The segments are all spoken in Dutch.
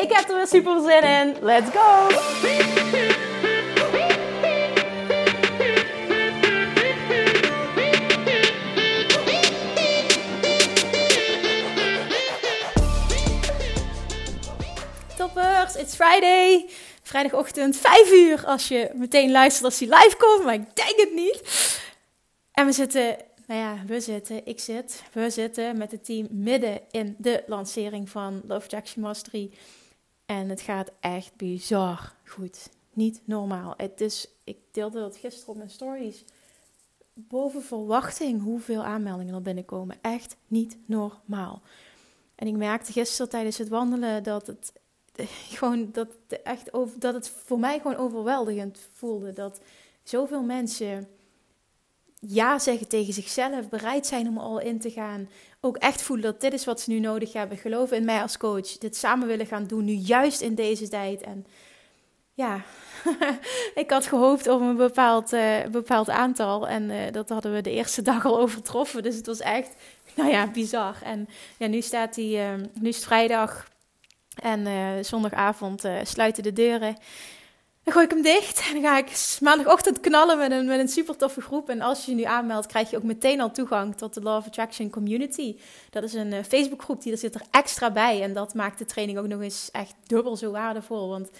Ik heb er weer super zin in. Let's go! Toppers, it's Friday. Vrijdagochtend 5 uur als je meteen luistert als die live komt, maar ik denk het niet. En we zitten, nou ja, we zitten, ik zit, we zitten met het team midden in de lancering van Love Jackson Mastery. En het gaat echt bizar goed. Niet normaal. Het is, ik deelde dat gisteren op mijn stories. Boven verwachting hoeveel aanmeldingen er binnenkomen. Echt niet normaal. En ik merkte gisteren tijdens het wandelen dat het gewoon dat echt over, dat het voor mij gewoon overweldigend voelde dat zoveel mensen ja zeggen tegen zichzelf, bereid zijn om al in te gaan, ook echt voelen dat dit is wat ze nu nodig hebben, geloven in mij als coach, dit samen willen gaan doen, nu juist in deze tijd. En ja, ik had gehoopt op een bepaald, uh, bepaald aantal en uh, dat hadden we de eerste dag al overtroffen, dus het was echt, nou ja, bizar. En ja, nu staat die, uh, nu is het vrijdag en zondagavond sluiten de deuren. Dan gooi ik hem dicht en dan ga ik maandagochtend knallen met een, met een super toffe groep. En als je je nu aanmeldt, krijg je ook meteen al toegang tot de Law of Attraction Community. Dat is een uh, Facebookgroep, die er zit er extra bij. En dat maakt de training ook nog eens echt dubbel zo waardevol. Want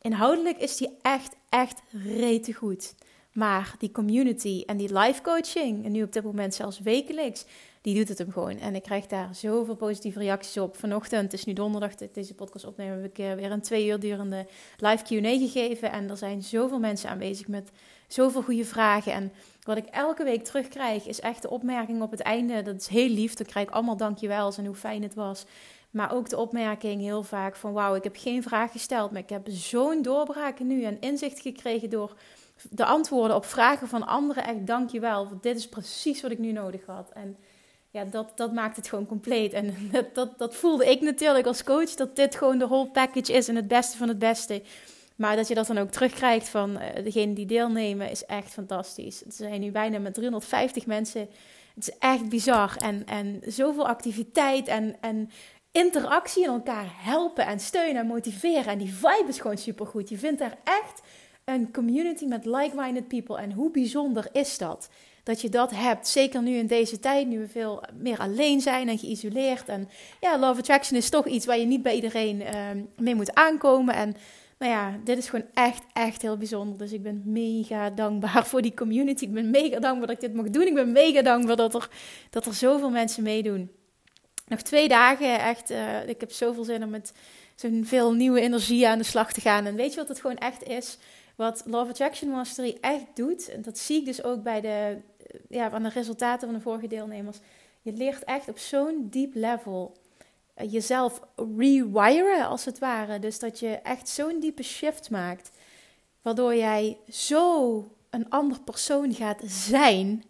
inhoudelijk is die echt, echt rete goed. Maar die community en die live coaching, en nu op dit moment zelfs wekelijks, die doet het hem gewoon. En ik krijg daar zoveel positieve reacties op. Vanochtend, het is nu donderdag, deze podcast opnemen, heb ik eh, weer een twee uur durende live Q&A gegeven. En er zijn zoveel mensen aanwezig met zoveel goede vragen. En wat ik elke week terugkrijg, is echt de opmerking op het einde. Dat is heel lief, dan krijg ik allemaal dankjewels en hoe fijn het was. Maar ook de opmerking heel vaak van wauw, ik heb geen vraag gesteld, maar ik heb zo'n doorbraak nu en inzicht gekregen door de antwoorden op vragen van anderen. Echt dankjewel, want dit is precies wat ik nu nodig had. En ja, dat, dat maakt het gewoon compleet. En dat, dat, dat voelde ik natuurlijk als coach, dat dit gewoon de whole package is en het beste van het beste. Maar dat je dat dan ook terugkrijgt van uh, degenen die deelnemen, is echt fantastisch. Het zijn nu bijna met 350 mensen. Het is echt bizar. En, en zoveel activiteit en, en interactie in elkaar helpen en steunen en motiveren. En die vibe is gewoon supergoed. Je vindt daar echt een community met like-minded people. En hoe bijzonder is dat? Dat je dat hebt. Zeker nu in deze tijd, nu we veel meer alleen zijn en geïsoleerd. En ja, Love Attraction is toch iets waar je niet bij iedereen uh, mee moet aankomen. En nou ja, dit is gewoon echt, echt heel bijzonder. Dus ik ben mega dankbaar voor die community. Ik ben mega dankbaar dat ik dit mag doen. Ik ben mega dankbaar dat er, dat er zoveel mensen meedoen. Nog twee dagen, echt. Uh, ik heb zoveel zin om met zo'n veel nieuwe energie aan de slag te gaan. En weet je wat het gewoon echt is? Wat Love Attraction Mastery echt doet, en dat zie ik dus ook bij de ja, van de resultaten van de vorige deelnemers. Je leert echt op zo'n diep level eh, jezelf rewiren, als het ware. Dus dat je echt zo'n diepe shift maakt, waardoor jij zo een ander persoon gaat zijn,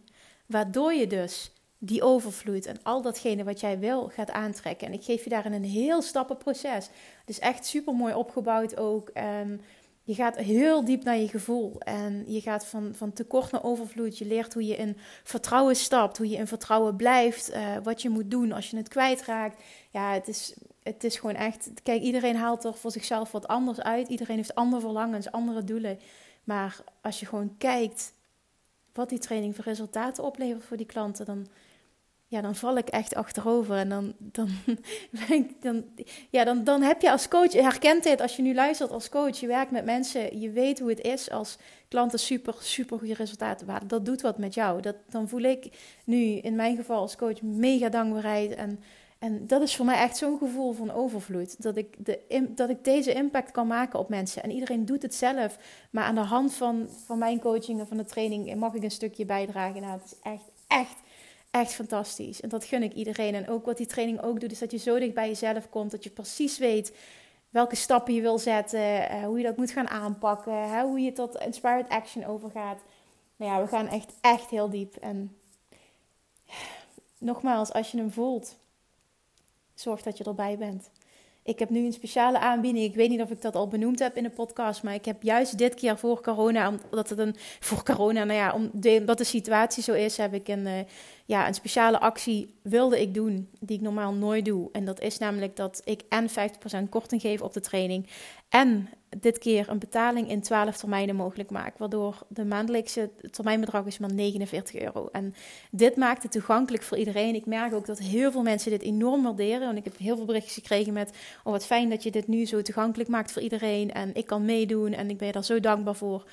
waardoor je dus die overvloed en al datgene wat jij wil gaat aantrekken. En ik geef je daarin een heel stappenproces. Is echt super mooi opgebouwd ook. En je gaat heel diep naar je gevoel en je gaat van, van tekort naar overvloed. Je leert hoe je in vertrouwen stapt, hoe je in vertrouwen blijft, uh, wat je moet doen als je het kwijtraakt. Ja, het is, het is gewoon echt. Kijk, iedereen haalt er voor zichzelf wat anders uit. Iedereen heeft andere verlangens, andere doelen. Maar als je gewoon kijkt wat die training voor resultaten oplevert voor die klanten, dan, ja, dan val ik echt achterover. En dan, dan, dan, ja, dan, dan heb je als coach, herkent dit als je nu luistert als coach, je werkt met mensen, je weet hoe het is als klanten super, super goede resultaten waren. Dat doet wat met jou. Dat, dan voel ik nu in mijn geval als coach mega dankbaarheid. En, en dat is voor mij echt zo'n gevoel van overvloed. Dat ik, de, dat ik deze impact kan maken op mensen. En iedereen doet het zelf. Maar aan de hand van, van mijn coaching en van de training mag ik een stukje bijdragen. Nou, het is echt, echt echt fantastisch. En dat gun ik iedereen. En ook wat die training ook doet, is dat je zo dicht bij jezelf komt. Dat je precies weet welke stappen je wil zetten, uh, hoe je dat moet gaan aanpakken, hoe je tot inspired action overgaat. Nou ja, we gaan echt, echt heel diep. En nogmaals, als je hem voelt, zorg dat je erbij bent. Ik heb nu een speciale aanbieding. Ik weet niet of ik dat al benoemd heb in de podcast. Maar ik heb juist dit keer voor corona, omdat het een. Voor corona, nou ja, omdat de situatie zo is, heb ik een, uh, ja, een speciale actie wilde ik doen. Die ik normaal nooit doe. En dat is namelijk dat ik en 50% korting geef op de training. En dit keer een betaling in 12 termijnen mogelijk maak. Waardoor de maandelijkse termijnbedrag is maar 49 euro. En dit maakt het toegankelijk voor iedereen. Ik merk ook dat heel veel mensen dit enorm waarderen. Want ik heb heel veel berichtjes gekregen met... Oh, wat fijn dat je dit nu zo toegankelijk maakt voor iedereen. En ik kan meedoen en ik ben je daar zo dankbaar voor.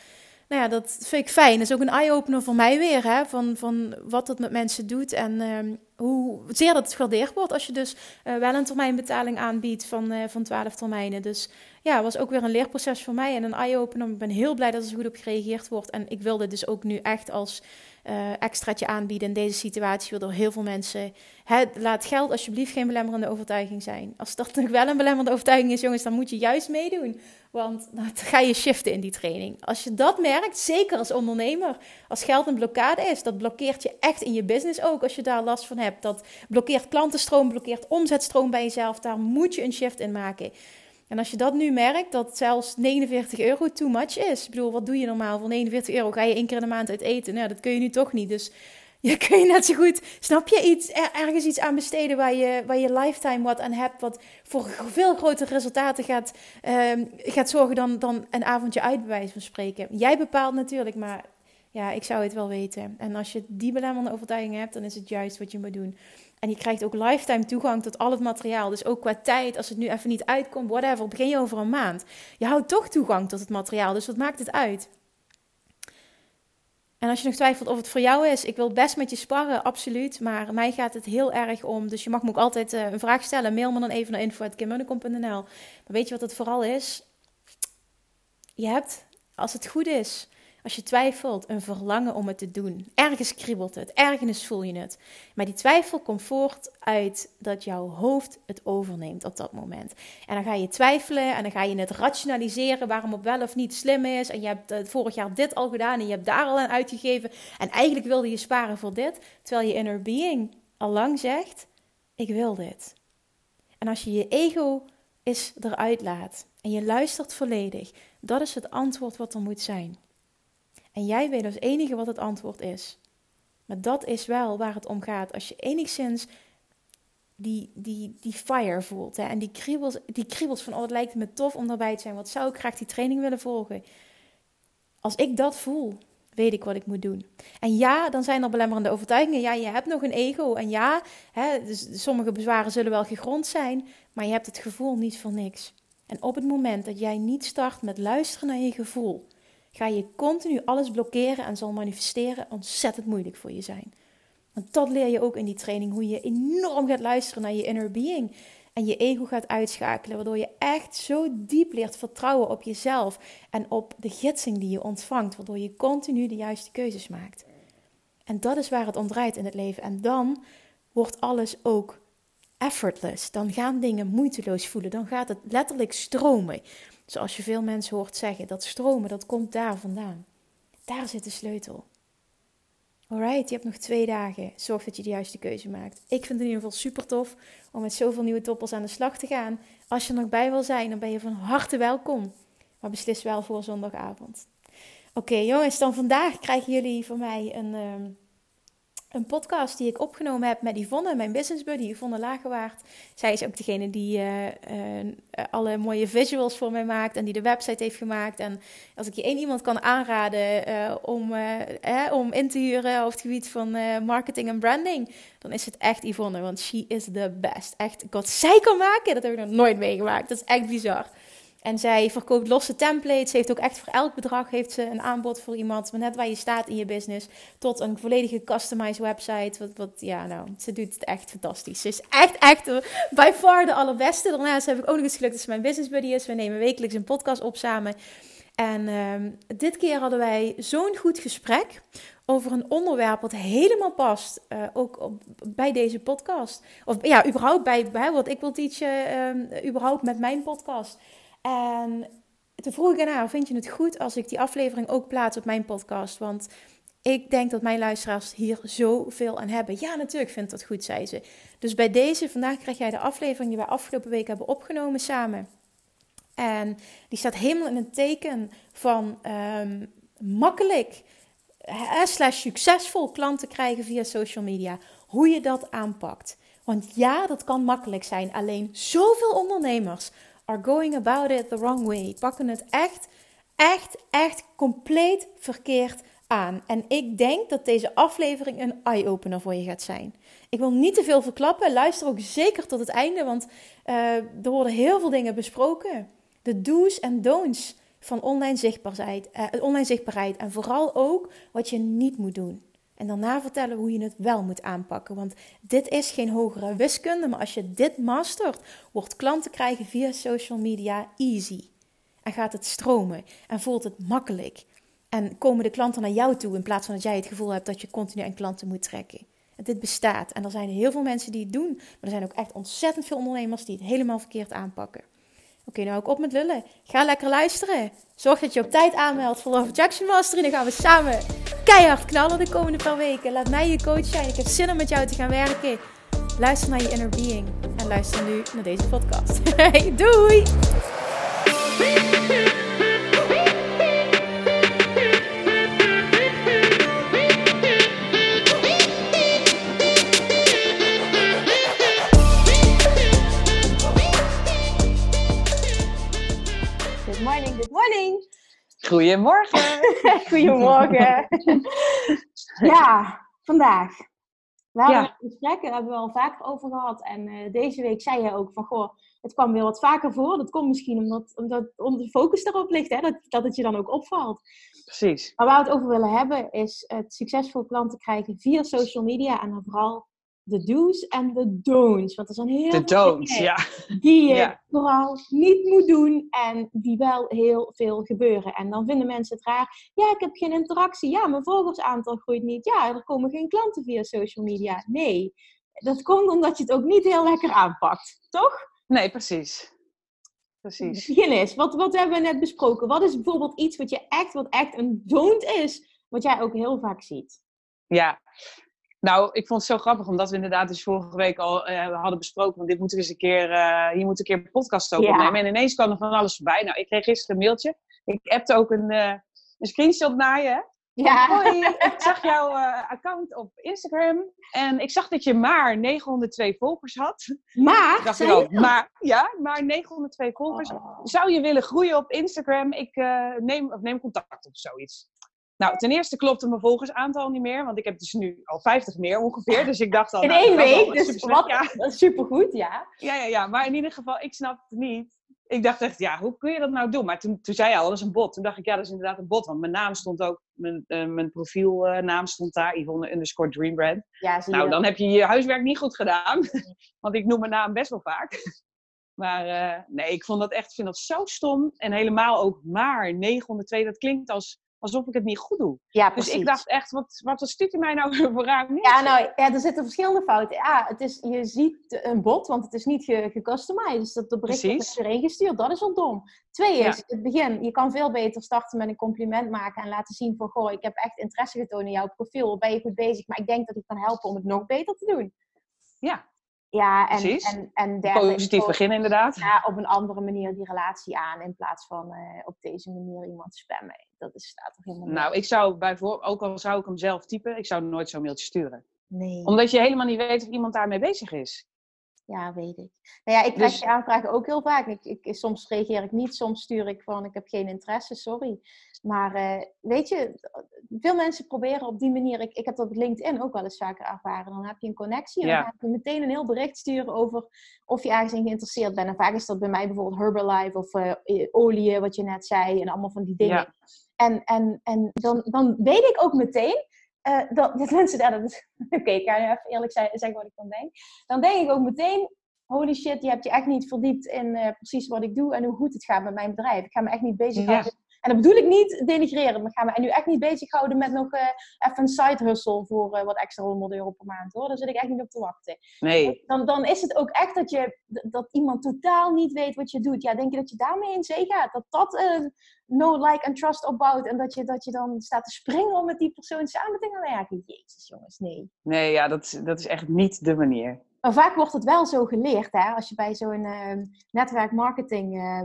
Nou ja, dat vind ik fijn. Dat is ook een eye-opener voor mij weer. Hè? Van, van wat het met mensen doet. En uh, hoe zeer dat gewaardeerd wordt. Als je dus uh, wel een termijnbetaling aanbiedt van, uh, van 12 termijnen. Dus ja, was ook weer een leerproces voor mij. En een eye-opener. Ik ben heel blij dat er zo goed op gereageerd wordt. En ik wilde dus ook nu echt als uh, extraatje aanbieden in deze situatie, waardoor heel veel mensen. Het, laat geld alsjeblieft geen belemmerende overtuiging zijn. Als dat nog wel een belemmerende overtuiging is, jongens, dan moet je juist meedoen. Want dan ga je shiften in die training. Als je dat merkt, zeker als ondernemer, als geld een blokkade is, dat blokkeert je echt in je business ook als je daar last van hebt. Dat blokkeert klantenstroom, blokkeert omzetstroom bij jezelf. Daar moet je een shift in maken. En als je dat nu merkt, dat zelfs 49 euro too much is. Ik bedoel, wat doe je normaal voor 49 euro? Ga je één keer in de maand uit eten? Nou, dat kun je nu toch niet. Dus je kun je net zo goed, snap je, iets, ergens iets aan besteden waar je, waar je lifetime wat aan hebt. Wat voor veel grotere resultaten gaat, um, gaat zorgen dan, dan een avondje uit, bij van spreken. Jij bepaalt natuurlijk, maar ja, ik zou het wel weten. En als je die belemmerende overtuiging hebt, dan is het juist wat je moet doen. En je krijgt ook lifetime toegang tot al het materiaal. Dus ook qua tijd, als het nu even niet uitkomt, whatever, begin je over een maand. Je houdt toch toegang tot het materiaal, dus wat maakt het uit? En als je nog twijfelt of het voor jou is, ik wil best met je sparren, absoluut. Maar mij gaat het heel erg om. Dus je mag me ook altijd uh, een vraag stellen. Mail me dan even naar info.kimmunnekom.nl. Maar weet je wat het vooral is? Je hebt, als het goed is, als je twijfelt, een verlangen om het te doen. Ergens kriebelt het, ergens voel je het. Maar die twijfel komt voort uit dat jouw hoofd het overneemt op dat moment. En dan ga je twijfelen en dan ga je het rationaliseren waarom het wel of niet slim is. En je hebt uh, vorig jaar dit al gedaan en je hebt daar al aan uitgegeven. En eigenlijk wilde je sparen voor dit. Terwijl je inner being al lang zegt, ik wil dit. En als je je ego is eruit laat en je luistert volledig, dat is het antwoord wat er moet zijn. En jij weet als enige wat het antwoord is. Maar dat is wel waar het om gaat. Als je enigszins die, die, die fire voelt. Hè, en die kriebels, die kriebels van, oh het lijkt me tof om daarbij te zijn. Wat zou ik graag die training willen volgen? Als ik dat voel, weet ik wat ik moet doen. En ja, dan zijn er belemmerende overtuigingen. Ja, je hebt nog een ego. En ja, hè, dus sommige bezwaren zullen wel gegrond zijn. Maar je hebt het gevoel niet voor niks. En op het moment dat jij niet start met luisteren naar je gevoel ga je continu alles blokkeren en zal manifesteren ontzettend moeilijk voor je zijn. Want dat leer je ook in die training, hoe je enorm gaat luisteren naar je inner being en je ego gaat uitschakelen, waardoor je echt zo diep leert vertrouwen op jezelf en op de gidsing die je ontvangt, waardoor je continu de juiste keuzes maakt. En dat is waar het om draait in het leven. En dan wordt alles ook effortless. Dan gaan dingen moeiteloos voelen. Dan gaat het letterlijk stromen. Zoals je veel mensen hoort zeggen, dat stromen, dat komt daar vandaan. Daar zit de sleutel. Alright, je hebt nog twee dagen. Zorg dat je de juiste keuze maakt. Ik vind het in ieder geval super tof om met zoveel nieuwe toppels aan de slag te gaan. Als je er nog bij wil zijn, dan ben je van harte welkom. Maar beslis wel voor zondagavond. Oké jongens, dan vandaag krijgen jullie van mij een... Ehm, een podcast die ik opgenomen heb met Yvonne, mijn business buddy, Yvonne Lagerwaard. Zij is ook degene die uh, uh, alle mooie visuals voor mij maakt en die de website heeft gemaakt. En als ik je één iemand kan aanraden om, eh, om in te huren op het gebied van marketing en branding, dan is het echt Yvonne, want she is the best. Echt, wat zij kan maken, dat heb ik nog nooit meegemaakt. Dat is echt bizar. En zij verkoopt losse templates. Ze heeft ook echt voor elk bedrag heeft ze een aanbod voor iemand. Net waar je staat in je business. Tot een volledige customized website. Wat, wat, ja, nou, ze doet het echt fantastisch. Ze is echt, echt by far de allerbeste. Daarnaast heb ik ook nog eens gelukt dat ze mijn business buddy is. We nemen wekelijks een podcast op samen. En ehm, dit keer hadden wij zo'n goed gesprek over een onderwerp wat helemaal past, uh, ook op, bij deze podcast. Of ja, überhaupt bij, bij wat ik wil teachen, um, überhaupt met mijn podcast. En toen vroeg ik haar, vind je het goed als ik die aflevering ook plaats op mijn podcast? Want ik denk dat mijn luisteraars hier zoveel aan hebben. Ja, natuurlijk vindt dat goed, zei ze. Dus bij deze, vandaag krijg jij de aflevering die wij afgelopen week hebben opgenomen samen. En die staat helemaal in een teken van um, makkelijk slash succesvol klanten krijgen via social media. Hoe je dat aanpakt. Want ja, dat kan makkelijk zijn. Alleen zoveel ondernemers are going about it the wrong way. Pakken het echt, echt, echt compleet verkeerd aan. En ik denk dat deze aflevering een eye-opener voor je gaat zijn. Ik wil niet te veel verklappen. Luister ook zeker tot het einde, want uh, er worden heel veel dingen besproken. De do's en don'ts van online zichtbaarheid, uh, online zichtbaarheid. En vooral ook wat je niet moet doen. En daarna vertellen hoe je het wel moet aanpakken. Want dit is geen hogere wiskunde, maar als je dit mastert, wordt klanten krijgen via social media easy. En gaat het stromen en voelt het makkelijk. En komen de klanten naar jou toe in plaats van dat jij het gevoel hebt dat je continu aan klanten moet trekken. En dit bestaat. En er zijn heel veel mensen die het doen, maar er zijn ook echt ontzettend veel ondernemers die het helemaal verkeerd aanpakken. Oké, nou ook op met lullen. Ga lekker luisteren. Zorg dat je op tijd aanmeldt voor de Jackson Mastery. Dan gaan we samen keihard knallen de komende paar weken. Laat mij je coach zijn. Ik heb zin om met jou te gaan werken. Luister naar je inner being. En luister nu naar deze podcast. Hey, doei! Goedemorgen. Goedemorgen. ja, vandaag. We hadden ja. gesprekken, daar hebben we al vaker over gehad. En uh, deze week zei je ook van, goh, het kwam weer wat vaker voor. Dat komt misschien omdat, omdat, omdat de focus erop ligt, hè? Dat, dat het je dan ook opvalt. Precies. Maar waar we het over willen hebben, is het succesvol klanten krijgen via social media. En dan vooral de do's en de don'ts. Want er zijn heel de veel don'ts, ja. die je vooral niet moet doen en die wel heel veel gebeuren. En dan vinden mensen het raar. Ja, ik heb geen interactie. Ja, mijn volgersaantal groeit niet. Ja, er komen geen klanten via social media. Nee, dat komt omdat je het ook niet heel lekker aanpakt, toch? Nee, precies. Precies. Begin eens. Wat, wat hebben we net besproken? Wat is bijvoorbeeld iets wat je echt, wat echt een don't is, wat jij ook heel vaak ziet? Ja, nou, ik vond het zo grappig, omdat we inderdaad dus vorige week al uh, hadden besproken, want dit moet er eens een keer, uh, hier moet een keer een podcast over opnemen. En ineens kwam er van alles voorbij. Nou, ik kreeg gisteren een mailtje. Ik appte ook een, uh, een screenshot naar je. Ja. Hoi, ik zag jouw account op Instagram en ik zag dat je maar 902 volgers had. Maar? Dacht ik ook, maar ja, maar 902 volgers. Oh. Zou je willen groeien op Instagram? Ik neem, of neem contact of zoiets. Nou, ten eerste klopte mijn volgersaantal niet meer, want ik heb dus nu al 50 meer ongeveer. Dus ik dacht al. In nou, één week, dus wat, ja. dat is supergoed, ja. Ja, ja, ja, maar in ieder geval, ik snapte het niet. Ik dacht echt, ja, hoe kun je dat nou doen? Maar toen, toen zei je al, dat is een bot. Toen dacht ik, ja, dat is inderdaad een bot. Want mijn naam stond ook, mijn, uh, mijn profielnaam stond daar, Yvonne underscore Dreambrand. Ja, zie nou, dan heb je je huiswerk niet goed gedaan. want ik noem mijn naam best wel vaak. Maar uh, nee, ik vond dat echt, vind dat zo stom. En helemaal ook maar 902, dat klinkt als alsof ik het niet goed doe. Ja, precies. Dus ik dacht echt, wat, wat stuurt hij mij nou voor raar? Ja, nou, ja, er zitten verschillende fouten. Ja, het is, je ziet een bot, want het is niet gecustomized. Dus dat de bericht is erin gestuurd, dat is al dom. Twee is, het begin, je kan veel beter starten met een compliment maken en laten zien van, goh, ik heb echt interesse getoond in jouw profiel, ben je goed bezig, maar ik denk dat ik kan helpen om het nog beter te doen. Ja, ja, en, en, en derde, Positief beginnen inderdaad. Ja, op een andere manier die relatie aan in plaats van uh, op deze manier iemand spammen. Dat is, staat toch helemaal Nou, ik zou bijvoorbeeld, ook al zou ik hem zelf typen, ik zou nooit zo'n mailtje sturen. Nee. Omdat je helemaal niet weet of iemand daarmee bezig is. Ja, weet ik. Nou ja, ik krijg dus... die aanvragen ook heel vaak. Ik, ik, soms reageer ik niet, soms stuur ik van ik heb geen interesse, sorry. Maar uh, weet je, veel mensen proberen op die manier. Ik, ik heb dat op LinkedIn ook wel eens vaker ervaren. Dan heb je een connectie en dan ga je meteen een heel bericht sturen over of je ergens in geïnteresseerd bent. En vaak is dat bij mij bijvoorbeeld Herbalife of uh, olie, wat je net zei, en allemaal van die dingen. Ja. En, en, en dan, dan weet ik ook meteen uh, dat, dat mensen daar... Oké, okay, ik ga even eerlijk zeggen wat ik dan denk. Dan denk ik ook meteen, holy shit, je hebt je echt niet verdiept in uh, precies wat ik doe en hoe goed het gaat met mijn bedrijf. Ik ga me echt niet bezighouden En dat bedoel ik niet denigreren. Maar ga me nu echt niet bezighouden met nog uh, even een side hustle voor uh, wat extra 100 euro per maand hoor. Daar zit ik echt niet op te wachten. Nee. Dan, dan is het ook echt dat, je, dat iemand totaal niet weet wat je doet. Ja, denk je dat je daarmee in zee gaat? Dat dat uh, no like and trust opbouwt. En dat je, dat je dan staat te springen om met die persoon samen te gaan werken. Jezus jongens, nee. Nee, ja, dat, dat is echt niet de manier. Maar vaak wordt het wel zo geleerd, hè? Als je bij zo'n netwerkmarketing, uh,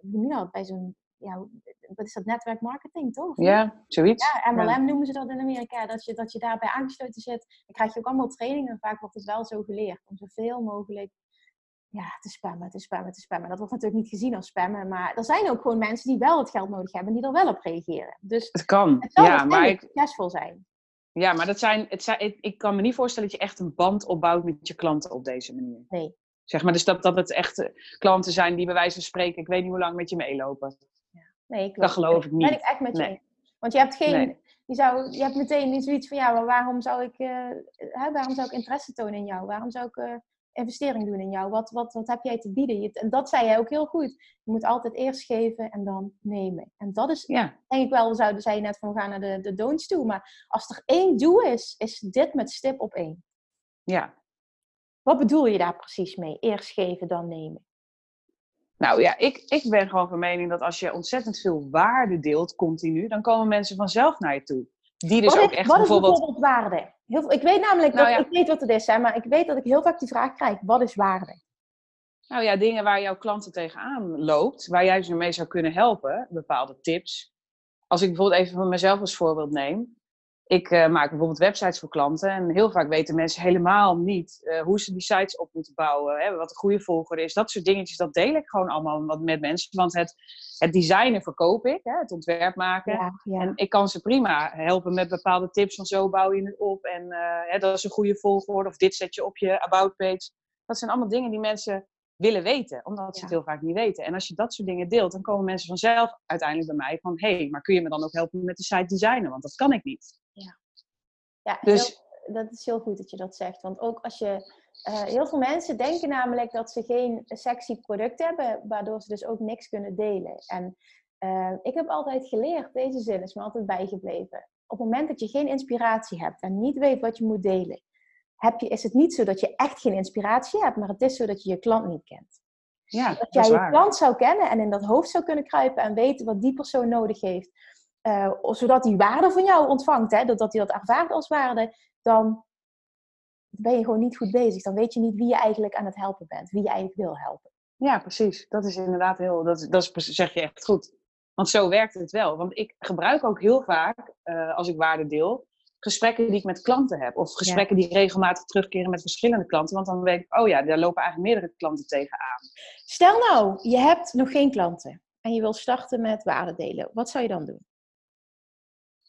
hoe noem je dat? Bij zo'n, ja, wat is dat, netwerkmarketing, toch? Ja, zoiets. Ja, MLM ja. noemen ze dat in Amerika. Dat je, dat je daarbij aangesloten zit, dan krijg je ook allemaal trainingen. Vaak wordt het wel zo geleerd om zoveel mogelijk ja, te spammen, te spammen, te spammen. Dat wordt natuurlijk niet gezien als spammen, maar er zijn ook gewoon mensen die wel het geld nodig hebben en die er wel op reageren. Dus het kan, het zal ja, maar ik... succesvol zijn. Ja, maar dat zijn, het zijn, ik, ik kan me niet voorstellen dat je echt een band opbouwt met je klanten op deze manier. Nee. Zeg maar, dus dat, dat het echt klanten zijn die bij wijze van spreken, ik weet niet hoe lang met je meelopen. Nee, ik dat geloof ik niet. Ben ik echt met je nee. Want je hebt geen, Nee. je, zou, je hebt meteen zoiets van, ja, maar waarom zou ik, uh, hè, waarom zou ik interesse tonen in jou? Waarom zou ik uh, investering doen in jou? Wat, wat, wat heb jij te bieden? Je, en dat zei jij ook heel goed. Je moet altijd eerst geven en dan nemen. En dat is, Ja, denk ik wel, we zouden zei je net van, we gaan naar de, de don'ts toe. Maar als er één doel is, is dit met stip op één. ja. Wat bedoel je daar precies mee? Eerst geven, dan nemen. Nou ja, ik, ik ben gewoon van mening dat als je ontzettend veel waarde deelt, continu, dan komen mensen vanzelf naar je toe. Die dus wat ook echt wat is bijvoorbeeld... bijvoorbeeld waarde? Heel veel, ik weet namelijk, Nou dat, ja. ik weet wat het is, hè, maar ik weet dat ik heel vaak die vraag krijg. Wat is waarde? Nou ja, dingen waar jouw klanten tegenaan loopt, waar jij ze mee zou kunnen helpen, bepaalde tips. Als ik bijvoorbeeld even van mezelf als voorbeeld neem. Ik eh, maak bijvoorbeeld websites voor klanten en heel vaak weten mensen helemaal niet eh, hoe ze die sites op moeten bouwen, hè, wat een goede volger is. Dat soort dingetjes, dat deel ik gewoon allemaal met mensen. Want het, het designen verkoop ik, hè, het ontwerp maken. Ja, ja. En ik kan ze prima helpen met bepaalde tips van zo bouw je het op en eh, hè, dat is een goede volgorde of dit zet je op je about page. Dat zijn allemaal dingen die mensen willen weten, omdat ze Ja. het heel vaak niet weten. En als je dat soort dingen deelt, dan komen mensen vanzelf uiteindelijk bij mij van hé, hey, maar kun je me dan ook helpen met de site designen? Want dat kan ik niet. Ja, Dus- heel- dat is heel goed dat je dat zegt. Want ook als je. eh, heel veel mensen denken namelijk dat ze geen sexy product hebben, waardoor ze dus ook niks kunnen delen. En eh, ik heb altijd geleerd, deze zin is me altijd bijgebleven. Op het moment dat je geen inspiratie hebt en niet weet wat je moet delen, heb je, is het niet zo dat je echt geen inspiratie hebt, maar het is zo dat je je klant niet kent. Ja, Dat dat jij je klant zou kennen en in dat hoofd zou kunnen kruipen en weten wat die persoon nodig heeft. Eh, zodat hij waarde van jou ontvangt, hè, dat hij dat ervaart als waarde, dan ben je gewoon niet goed bezig. Dan weet je niet wie je eigenlijk aan het helpen bent, wie je eigenlijk wil helpen. Ja, precies. Dat is inderdaad heel, dat, is- dat is, zeg je echt goed. Want zo werkt het wel. Want ik gebruik ook heel vaak, eh, als ik waarde deel, gesprekken die ik met klanten heb. Of gesprekken die regelmatig terugkeren met verschillende klanten. Want dan weet ik, oh ja, daar lopen eigenlijk meerdere klanten tegenaan. Stel nou, je hebt nog geen klanten en je wil starten met waarde delen. Wat zou je dan doen?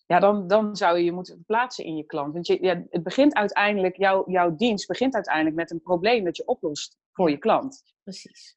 Ja, dan, dan zou je je moeten plaatsen in je klant. Want je, ja, het begint uiteindelijk, jouw jouw dienst begint uiteindelijk met een probleem dat je oplost voor je klant. Precies.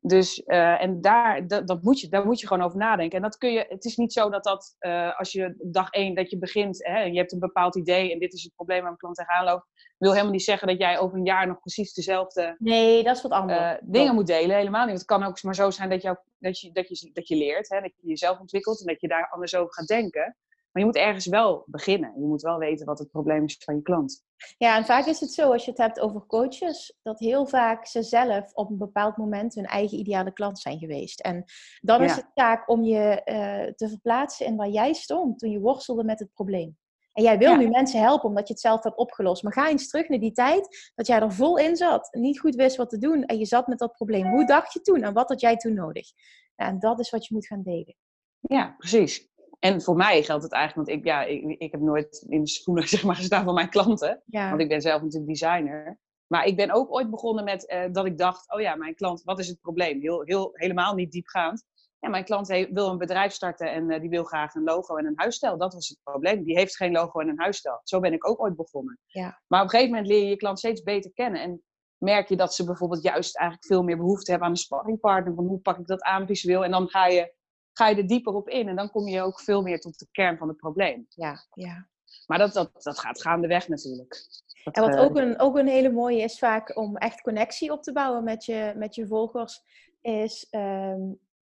Dus, eh, en daar, dat, dat moet je, daar moet je gewoon over nadenken. En dat kun je, het is niet zo dat dat, eh, als je dag één dat je begint, hè, en je hebt een bepaald idee en dit is het probleem waar mijn klant tegenaan loopt, wil helemaal niet zeggen dat jij over een jaar nog precies dezelfde Nee, dat is wat anders. eh, dingen moet delen. Helemaal niet. Het kan ook maar zo zijn dat, jou, dat, je, dat, je, dat je leert, hè, dat je jezelf ontwikkelt en dat je daar anders over gaat denken. Maar je moet ergens wel beginnen. Je moet wel weten wat het probleem is van je klant. Ja, en vaak is het zo, als je het hebt over coaches, dat heel vaak ze zelf op een bepaald moment hun eigen ideale klant zijn geweest. En dan is Ja. het taak om je eh, te verplaatsen in waar jij stond toen je worstelde met het probleem. En jij wil Ja. nu mensen helpen omdat je het zelf hebt opgelost. Maar ga eens terug naar die tijd dat jij er vol in zat, niet goed wist wat te doen en je zat met dat probleem. Hoe dacht je toen en wat had jij toen nodig? En dat is wat je moet gaan delen. Ja, precies. En voor mij geldt het eigenlijk, want ik, ja, ik, ik heb nooit in de schoenen zeg maar, gestaan van mijn klanten. Ja, Want ik ben zelf natuurlijk designer. Maar ik ben ook ooit begonnen met eh, dat ik dacht, oh ja, mijn klant, wat is het probleem? Heel, heel, helemaal niet diepgaand. Ja, mijn klant wil een bedrijf starten en eh, die wil graag een logo en een huisstijl. Dat was het probleem. Die heeft geen logo en een huisstijl. Zo ben ik ook ooit begonnen. Ja. Maar op een gegeven moment leer je je klant steeds beter kennen. En merk je dat ze bijvoorbeeld juist eigenlijk veel meer behoefte hebben aan een sparringpartner. Van hoe pak ik dat aan visueel? En dan ga je, ga je er dieper op in. En dan kom je ook veel meer tot de kern van het probleem. ja, ja. Maar dat, dat, dat gaat gaandeweg natuurlijk. Dat, En wat eh, ook een, ook een hele mooie is vaak om echt connectie op te bouwen met je, met je volgers, is ehm,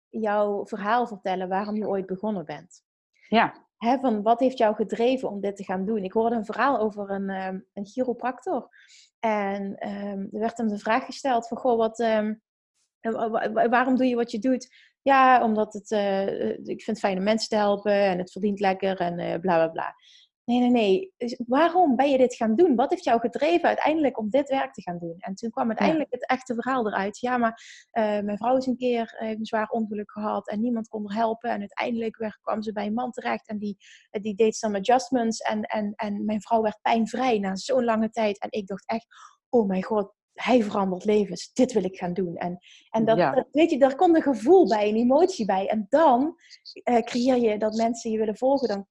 jouw verhaal vertellen waarom je ooit begonnen bent. Ja. Hè, van wat heeft jou gedreven om dit te gaan doen? Ik hoorde een verhaal over een, um, een chiropractor. En ehm, er werd hem de vraag gesteld van, goh, wat, ehm, waarom doe je wat je doet? Ja, omdat het, uh, ik vind het fijn om mensen te helpen en het verdient lekker en uh, bla bla bla. Nee, nee, nee. Waarom ben je dit gaan doen? Wat heeft jou gedreven uiteindelijk om dit werk te gaan doen? En toen kwam uiteindelijk het echte verhaal eruit. Ja, maar uh, mijn vrouw is een keer een zwaar ongeluk gehad en niemand kon haar helpen. En uiteindelijk werd, kwam ze bij een man terecht en die, die deed some adjustments. En, en, en mijn vrouw werd pijnvrij na zo'n lange tijd. En ik dacht echt, oh mijn god, hij verandert levens. Dit wil ik gaan doen. En, en dat, dat, weet je, daar komt een gevoel bij, een emotie bij. En dan uh, creëer je dat mensen je willen volgen. Dan,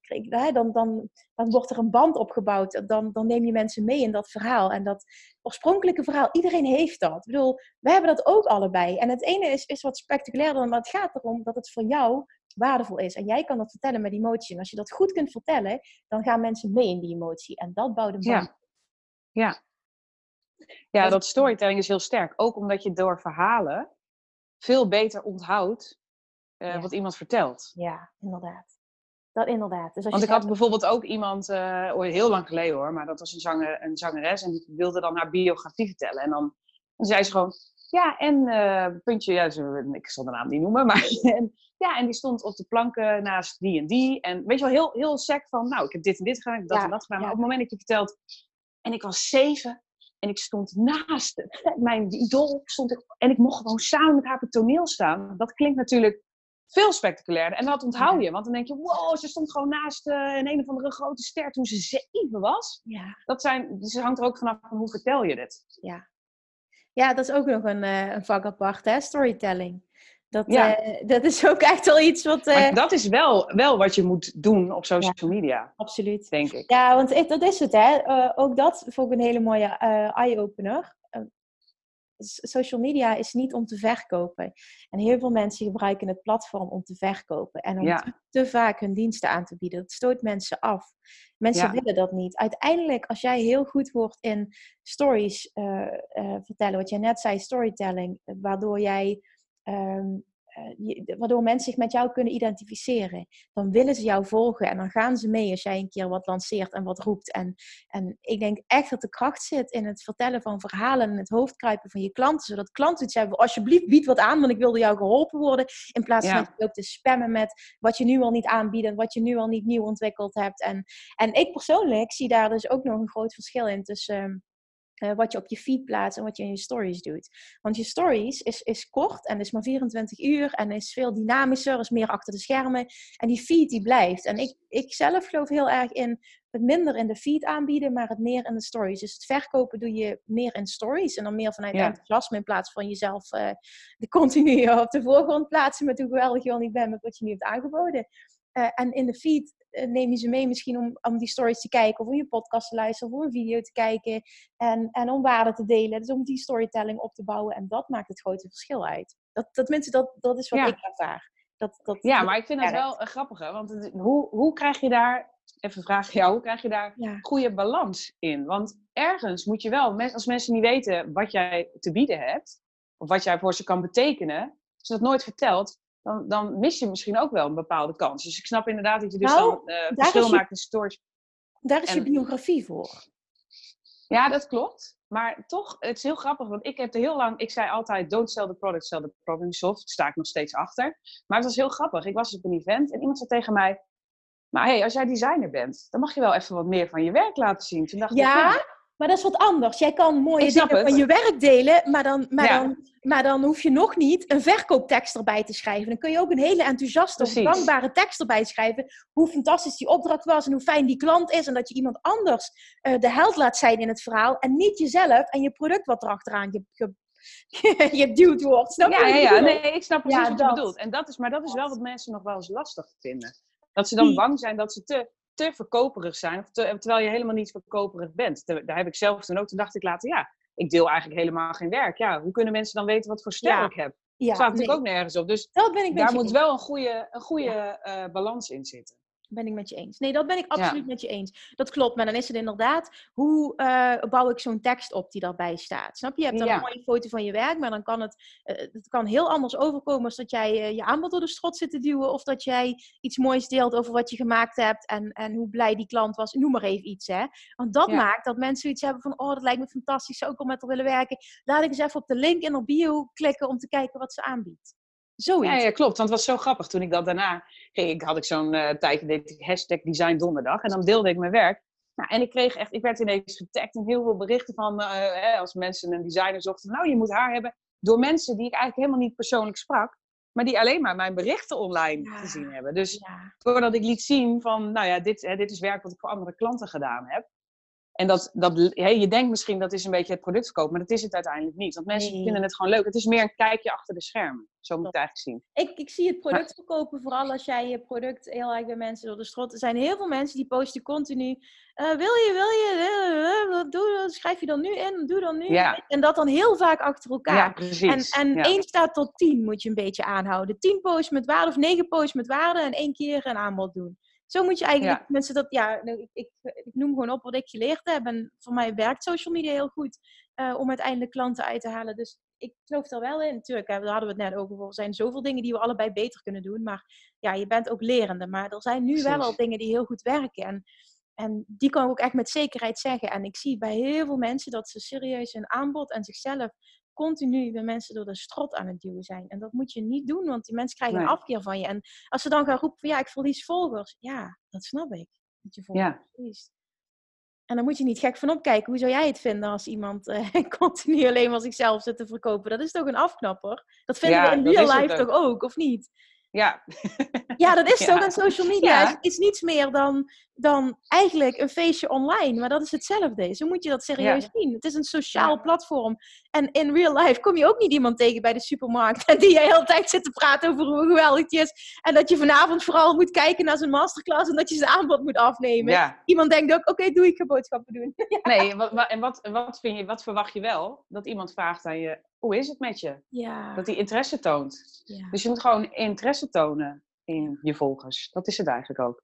dan, dan, dan wordt er een band opgebouwd. Dan, dan neem je mensen mee in dat verhaal. En dat oorspronkelijke verhaal, iedereen heeft dat. Ik bedoel, we hebben dat ook allebei. En het ene is, is wat spectaculairder, maar het gaat erom dat het voor jou waardevol is. En jij kan dat vertellen met emotie. En als je dat goed kunt vertellen, dan gaan mensen mee in die emotie. En dat bouwt een band. Ja. ja, ja, dat storytelling is heel sterk. Ook omdat je door verhalen veel beter onthoudt uh, wat iemand vertelt. Ja, inderdaad. Dat inderdaad. Dus als Want ik had bijvoorbeeld ook iemand, uh, heel lang geleden hoor, maar dat was een, zanger, een zangeres en die wilde dan haar biografie vertellen. En dan, zei ze gewoon, ja, en uh, puntje, ja, ze, ik zal de naam niet noemen, maar en, ja, en die stond op de planken naast die en die. En weet je wel, heel, heel sec van, nou, ik heb dit en dit gedaan, ik heb dat en dat gedaan. Maar op het moment dat je vertelt, en ik was zeven en ik stond naast mijn idool. Stond ik, en ik mocht gewoon samen met haar op het toneel staan. Dat klinkt natuurlijk veel spectaculairder. En dat onthoud je. Want dan denk je, wow, ze stond gewoon naast uh, een een of andere grote ster toen ze zeven was. Ja. Dat zijn, dus het hangt er ook vanaf van hoe vertel je dit. Ja, ja dat is ook nog een, uh, een vak apart, hè? storytelling. Dat, ja. uh, dat is ook echt wel iets wat. Uh... dat is wel, wel wat je moet doen op social media. Absoluut. Denk ik. Ja, want ik, dat is het, hè. Uh, ook dat vond ik een hele mooie eye-opener. social media is niet om te verkopen. En heel veel mensen gebruiken het platform om te verkopen. En om ja. te, te, vaak hun diensten aan te bieden. Dat stoot mensen af. Mensen willen dat niet. Uiteindelijk, als jij heel goed wordt in stories vertellen, wat jij net zei, storytelling, waardoor jij Um, uh, waardoor mensen zich met jou kunnen identificeren. Dan willen ze jou volgen en dan gaan ze mee als jij een keer wat lanceert en wat roept. En, en ik denk echt dat de kracht zit in het vertellen van verhalen en het hoofdkruipen van je klanten. Zodat klanten iets hebben, alsjeblieft bied wat aan, want ik wil door jou geholpen worden. In plaats van ja. ook te spammen met wat je nu al niet aanbiedt en wat je nu al niet nieuw ontwikkeld hebt. En, en ik persoonlijk zie daar dus ook nog een groot verschil in tussen uh, wat je op je feed plaatst en wat je in je stories doet. Want je stories is, is kort en is maar 24 uur en is veel dynamischer, is meer achter de schermen. En die feed die blijft. En ik, ik zelf geloof heel erg in het minder in de feed aanbieden, maar het meer in de stories. Dus het verkopen doe je meer in stories en dan meer vanuit Ja. enthousiasme in plaats van jezelf uh, de continu op de voorgrond plaatsen met hoe geweldig je al niet bent met wat je nu hebt aangeboden. Uh, en in de feed neem je ze mee misschien om, om die stories te kijken, of om je podcast te luisteren, of om een video te kijken. En, en om waarde te delen. Dus om die storytelling op te bouwen. En dat maakt het grote verschil uit. Dat, dat, mensen, dat, dat is wat Ja. ik ervaar. Dat, dat, Ja, maar ik vind dat werkt. wel een grappige. Want het- hoe, hoe krijg je daar, even vraag jou, hoe krijg je daar Ja. goede balans in? Want ergens moet je wel, als mensen niet weten wat jij te bieden hebt, of wat jij voor ze kan betekenen, als je dat nooit vertelt, dan, dan mis je misschien ook wel een bepaalde kans. Dus ik snap inderdaad dat je dus Nou, dan is verschil je- maakt in stories. Daar is je En- biografie voor. Ja, dat klopt. Maar toch, het is heel grappig, want ik heb er heel lang, ik zei altijd, don't sell the product, sell the problem solved. Daar sta ik nog steeds achter. Maar het was heel grappig. Ik was op een event en iemand zei tegen mij, maar hey, als jij designer bent, dan mag je wel even wat meer van je werk laten zien. Toen dacht ik, Ja, maar dat is wat anders. Jij kan mooie dingen het. van je werk delen, maar dan, maar, Ja. dan, maar dan hoef je nog niet een verkooptekst erbij te schrijven. Dan kun je ook een hele enthousiaste, Precies. dankbare tekst erbij schrijven. Hoe fantastisch die opdracht was en hoe fijn die klant is. En dat je iemand anders eh, de held laat zijn in het verhaal. En niet jezelf en je product wat erachteraan je, je, je duwd wordt. Snap Ja, ja, nee, ik snap precies Ja, wat je dat. bedoelt. En dat, is, maar dat is wel wat mensen nog wel eens lastig vinden. Dat ze dan bang zijn dat ze te, te verkoperig zijn, of te- terwijl je helemaal niet verkoperig bent. Daar heb ik zelf toen ook, toen dacht ik later, ja, ik deel eigenlijk helemaal geen werk. Ja, hoe kunnen mensen dan weten wat voor stijl Ja. ik heb? Ja, staat natuurlijk nee, ook nergens op. Dus dat ben ik met daar moet wel een goede, een goede eh, balans in zitten. Ben ik met je eens. Nee, dat ben ik absoluut met je eens. Dat klopt. Maar dan is het inderdaad, hoe uh, bouw ik zo'n tekst op die daarbij staat? Snap je? Je hebt dan een mooie foto van je werk, maar dan kan het, uh, het kan heel anders overkomen als dat jij uh, je aanbod door de strot zit te duwen. Of dat jij iets moois deelt over wat je gemaakt hebt en, en hoe blij die klant was. Noem maar even iets, hè. Want dat maakt dat mensen iets hebben van, oh, dat lijkt me fantastisch, zou ik al met haar willen werken. Laat ik eens even op de link in haar bio klikken om te kijken wat ze aanbiedt. Zoiets. Ja, ja, klopt. Want het was zo grappig. Toen ik dat daarna ging, ik, had ik zo'n uh, tijdje, deed ik hashtag design donderdag. En dan deelde ik mijn werk. Nou, en ik kreeg echt, ik werd ineens getagd in heel veel berichten van, uh, hè, als mensen een designer zochten, nou, je moet haar hebben. Door mensen die ik eigenlijk helemaal niet persoonlijk sprak. Maar die alleen maar mijn berichten online gezien hebben. Dus ja. doordat ik liet zien van, nou ja, dit, hè, dit is werk wat ik voor andere klanten gedaan heb. En dat, dat, je denkt misschien dat is een beetje het productverkoop, maar dat is het uiteindelijk niet. Want mensen vinden het gewoon leuk. Het is meer een kijkje achter de schermen. Zo moet je het eigenlijk zien. Ik, ik zie het product verkopen vooral als jij je product heel erg bij mensen door de strot. Er zijn heel veel mensen die posten continu. Uh, wil je, wil je, uh, doe, schrijf je dan nu in, doe dan nu. Ja. En dat dan heel vaak achter elkaar. Ja, precies. En, en ja. één staat tot tien moet je een beetje aanhouden. Tien posts met waarde of negen posts met waarde en één keer een aanbod doen. Zo moet je eigenlijk mensen dat, ja, nou, ik, ik, ik, noem gewoon op wat ik geleerd heb. En voor mij werkt social media heel goed uh, om uiteindelijk klanten uit te halen. Dus ik geloof er wel in. Natuurlijk, daar hadden we het net over. Er zijn zoveel dingen die we allebei beter kunnen doen. Maar ja, je bent ook lerende. Maar er zijn nu wel al dingen die heel goed werken. En, en die kan ik ook echt met zekerheid zeggen. En ik zie bij heel veel mensen dat ze serieus hun aanbod en zichzelf continu de mensen door de strot aan het duwen zijn. En dat moet je niet doen, want die mensen krijgen een afkeer van je. En als ze dan gaan roepen van ja, ik verlies volgers. Ja, dat snap ik. Dat je volgers ja. verliest. En dan moet je niet gek van opkijken. Hoe zou jij het vinden als iemand uh, continu alleen maar zichzelf zit te verkopen? Dat is toch een afknapper? Dat vinden we in real life toch ook, of niet? Ja. ja, dat is toch. En social media is, is, niets meer dan, dan eigenlijk een feestje online. Maar dat is hetzelfde. Zo moet je dat serieus zien. Het is een sociaal platform. En in real life kom je ook niet iemand tegen bij de supermarkt. En die je de hele tijd zit te praten over hoe geweldig het is. En dat je vanavond vooral moet kijken naar zijn masterclass. En dat je zijn aanbod moet afnemen. Iemand denkt ook, oké, doe ik ga boodschappen doen. nee, wat, en wat, wat, vind je, wat verwacht je wel? Dat iemand vraagt aan je, hoe is het met je? Ja. Dat hij interesse toont. Ja. Dus je moet gewoon interesse tonen in je volgers. Dat is het eigenlijk ook.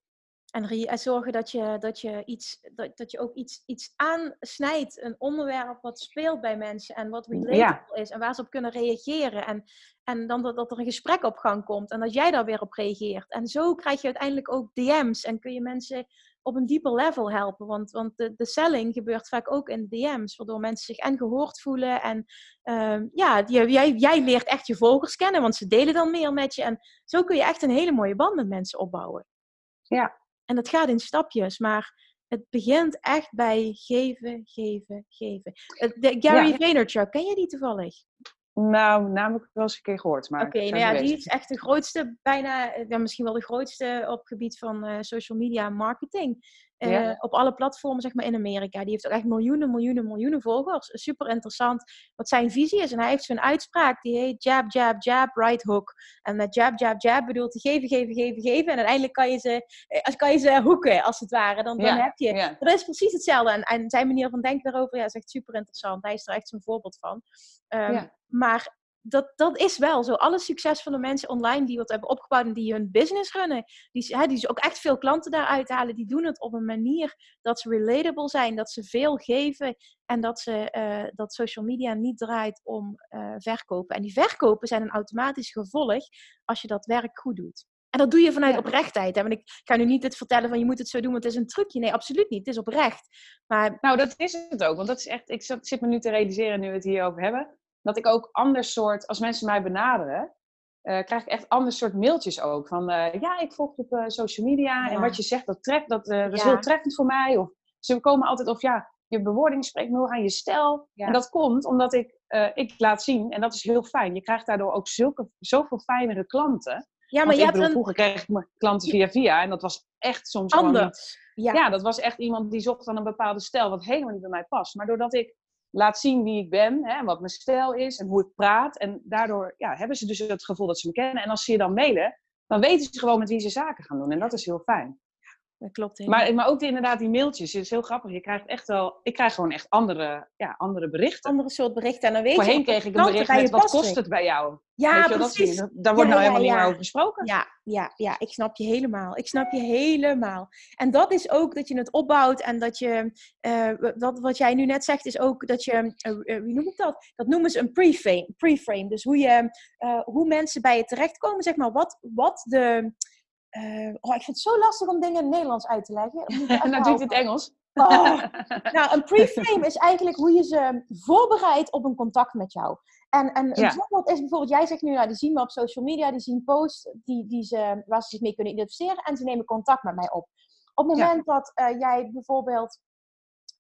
En zorgen dat je, dat je, iets, dat, dat je ook iets, iets aansnijdt, een onderwerp wat speelt bij mensen en wat relatable is en waar ze op kunnen reageren. En, en dan dat, dat er een gesprek op gang komt en dat jij daar weer op reageert. En zo krijg je uiteindelijk ook DM's en kun je mensen op een dieper level helpen. Want, want de, de selling gebeurt vaak ook in DM's, waardoor mensen zich en gehoord voelen. En uh, ja, jij, jij leert echt je volgers kennen, want ze delen dan meer met je. En zo kun je echt een hele mooie band met mensen opbouwen. Ja. En dat gaat in stapjes, maar het begint echt bij geven, geven, geven. De Gary ja. Vaynerchuk, ken je die toevallig? Nou, namelijk wel eens een keer gehoord. Oké, okay, nou ja, die is echt de grootste, bijna, ja, misschien wel de grootste op het gebied van uh, social media marketing. Uh, Op alle platformen, zeg maar, in Amerika. Die heeft ook echt miljoenen, miljoenen, miljoenen volgers. Super interessant wat zijn visie is. En hij heeft zo'n uitspraak, die heet jab, jab, jab, right hook. En met jab, jab, jab bedoelt hij geven, geven, geven, geven. En uiteindelijk kan je ze, eh, kan je ze hoeken, als het ware. Dan, dan heb je... Ja. Dat is precies hetzelfde. En, en zijn manier van denken daarover, ja, is echt super interessant. Hij is er echt zo'n voorbeeld van. Um, maar dat, dat is wel zo. Alle succesvolle mensen online die wat hebben opgebouwd en die hun business runnen, die, hè, die ze ook echt veel klanten daaruit halen, die doen het op een manier dat ze relatable zijn, dat ze veel geven en dat, ze, uh, dat social media niet draait om uh, verkopen. En die verkopen zijn een automatisch gevolg als je dat werk goed doet. En dat doe je vanuit oprechtheid. Hè? Want ik ga nu niet dit vertellen van je moet het zo doen, want het is een trucje. Nee, absoluut niet. Het is oprecht. Maar... Nou, dat is het ook. Want dat is echt, ik zit me nu te realiseren nu we het hierover hebben dat ik ook ander soort, als mensen mij benaderen, uh, krijg ik echt ander soort mailtjes ook. Van uh, ja, ik volg op uh, social media en wat je zegt, dat, treft, dat, dat is heel treffend voor mij. Of ze komen altijd, of ja, je bewoording spreekt me aan je stijl. En dat komt omdat ik, ik laat zien, en dat is heel fijn. Je krijgt daardoor ook zulke, zoveel fijnere klanten. Ja, maar je hebt een... Vroeger kreeg ik mijn klanten via via en dat was echt soms Anders. Ja. ja, dat was echt iemand die zocht dan een bepaalde stijl wat helemaal niet bij mij past. Maar doordat ik laat zien wie ik ben, hè, wat mijn stijl is en hoe ik praat. En daardoor ja, hebben ze dus het gevoel dat ze me kennen. En als ze je dan mailen, dan weten ze gewoon met wie ze zaken gaan doen. En dat is heel fijn. Dat klopt helemaal. Maar, maar ook die, inderdaad die mailtjes, het is heel grappig. Je krijgt echt wel, ik krijg gewoon echt andere, ja, andere berichten. andere soort berichten. En dan weet Voorheen je, kreeg ik een bericht met wat kost het bij jou? Ja, Weet je wel, dat soort precies. Daar wordt Ja, nou ja, helemaal niet meer over gesproken. Ja, ja, ja, ik snap je helemaal. Ik snap je helemaal. En dat is ook dat je het opbouwt en dat je, eh, wat, wat jij nu net zegt, is ook dat je, eh, eh, wie noem ik dat? Dat noemen ze een preframe. preframe. Dus hoe, je, hoe mensen bij je terechtkomen, zeg maar, wat, wat de. Eh, oh, ik vind het zo lastig om dingen in het Nederlands uit te leggen. En dan doet het Engels. Oh. Nou, een preframe is eigenlijk hoe je ze voorbereidt op een contact met jou. En, en een Ja. voorbeeld is bijvoorbeeld, jij zegt nu, nou, die zien me op social media, die zien posts die, die ze, waar ze zich mee kunnen identificeren en ze nemen contact met mij op. Op het Ja. moment dat eh, jij bijvoorbeeld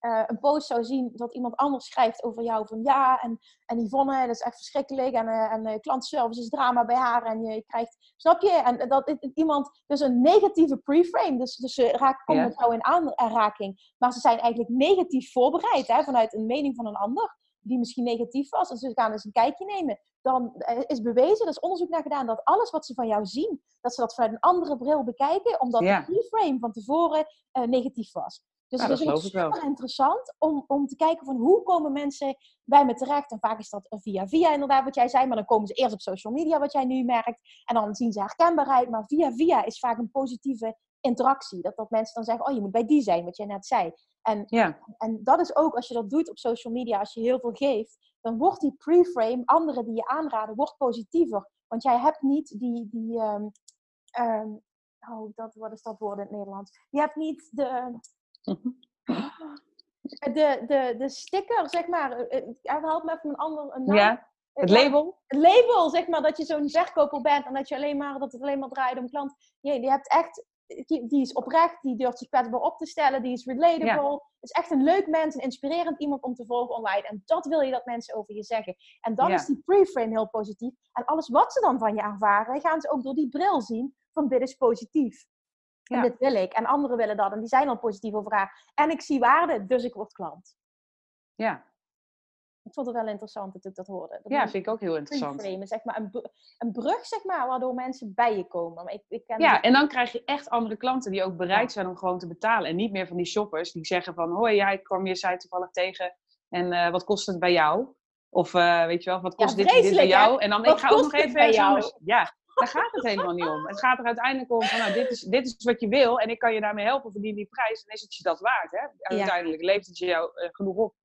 eh, een post zou zien dat iemand anders schrijft over jou van ja, en, en Yvonne, dat is echt verschrikkelijk en, eh, en eh, klantenservice is drama bij haar en je krijgt, snap je? En dat iemand, dus een negatieve preframe, dus, dus ze komen Ja. met jou in aanraking, maar ze zijn eigenlijk negatief voorbereid hè, vanuit een mening van een ander, die misschien negatief was, en ze gaan eens een kijkje nemen. Dan is bewezen, er is onderzoek naar gedaan, dat alles wat ze van jou zien, dat ze dat vanuit een andere bril bekijken, omdat Ja. de preframe van tevoren negatief was. Dus Ja, het dat is ook super interessant om, om te kijken van hoe komen mensen bij me terecht. En vaak is dat via via inderdaad wat jij zei, maar dan komen ze eerst op social media wat jij nu merkt. En dan zien ze herkenbaarheid, maar via via is vaak een positieve interactie. Dat, dat mensen dan zeggen, oh je moet bij die zijn, wat jij net zei. En, Ja, en dat is ook als je dat doet op social media, als je heel veel geeft, dan wordt die preframe, anderen die je aanraden, wordt positiever. Want jij hebt niet die, die ehm, ehm, oh, dat, wat is dat woord in het Nederlands? Je hebt niet de, de, de, de sticker, zeg maar. eh, eh, Help me even een ander een naam. ja. het label. het label, zeg maar, dat je zo'n verkoper bent en dat je alleen maar, dat het alleen maar draait om klant. Nee, die hebt echt, die, die is oprecht, die durft zich kwetsbaar op te stellen, die is relatable. Het is echt een leuk mens, een inspirerend iemand om te volgen online. En dat wil je dat mensen over je zeggen. En dan Ja. is die preframe heel positief. En alles wat ze dan van je ervaren, gaan ze ook door die bril zien van dit is positief. En Ja. dit wil ik. En anderen willen dat. En die zijn al positief over haar. En ik zie waarde, dus ik word klant. Ja. Ik vond het wel interessant dat ik dat hoorde. Dat ja, vind ik ook heel interessant. zeg maar, een, br- een brug, zeg maar, waardoor mensen bij je komen. Maar ik, ik ken Ja, en dan krijg je echt andere klanten die ook bereid zijn om gewoon te betalen. En niet meer van die shoppers die zeggen van... Hoi, ja, ik kwam je site toevallig tegen. En eh, wat kost het bij jou? Of eh, weet je wel, wat Ja, kost dit, dit bij hè? jou? En dan, Wat ik ga ook nog even bij jou? anders... Ja, daar gaat het helemaal niet om. Het gaat er uiteindelijk om van, nou, dit is, dit is wat je wil. En ik kan je daarmee helpen, verdien die prijs. En is het je dat waard, hè? Uiteindelijk levert het je jou eh, genoeg op.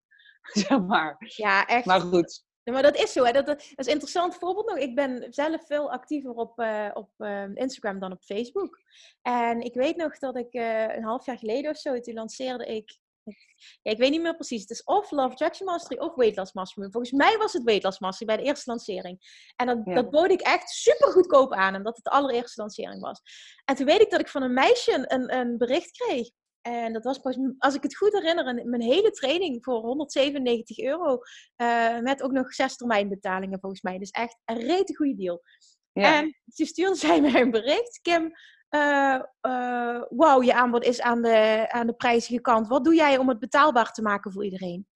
zeg maar. Ja, echt. Maar goed. Ja, maar dat is zo. Hè. Dat, dat is een interessant voorbeeld nog. Ik ben zelf veel actiever op, eh, op eh, Instagram dan op Facebook. En ik weet nog dat ik eh, een half jaar geleden of zo, toen lanceerde ik... Ja, ik weet niet meer precies. Het is of Love Attraction Mastery of Weight Loss Mastery. Volgens mij was het Weight Loss Mastery bij de eerste lancering. En dat, Ja. dat bood ik echt super goedkoop aan, omdat het de allereerste lancering was. En toen weet ik dat ik van een meisje een, een bericht kreeg. En dat was, pas- als ik het goed herinner, een- mijn hele training voor 197 euro. eh, met ook nog zes termijnbetalingen volgens mij. Dus echt een rete goede deal. Ja. En ze stuurde zij mij een bericht. Kim, eh, eh, wauw, je aanbod is aan de, aan de prijzige kant. Wat doe jij om het betaalbaar te maken voor iedereen?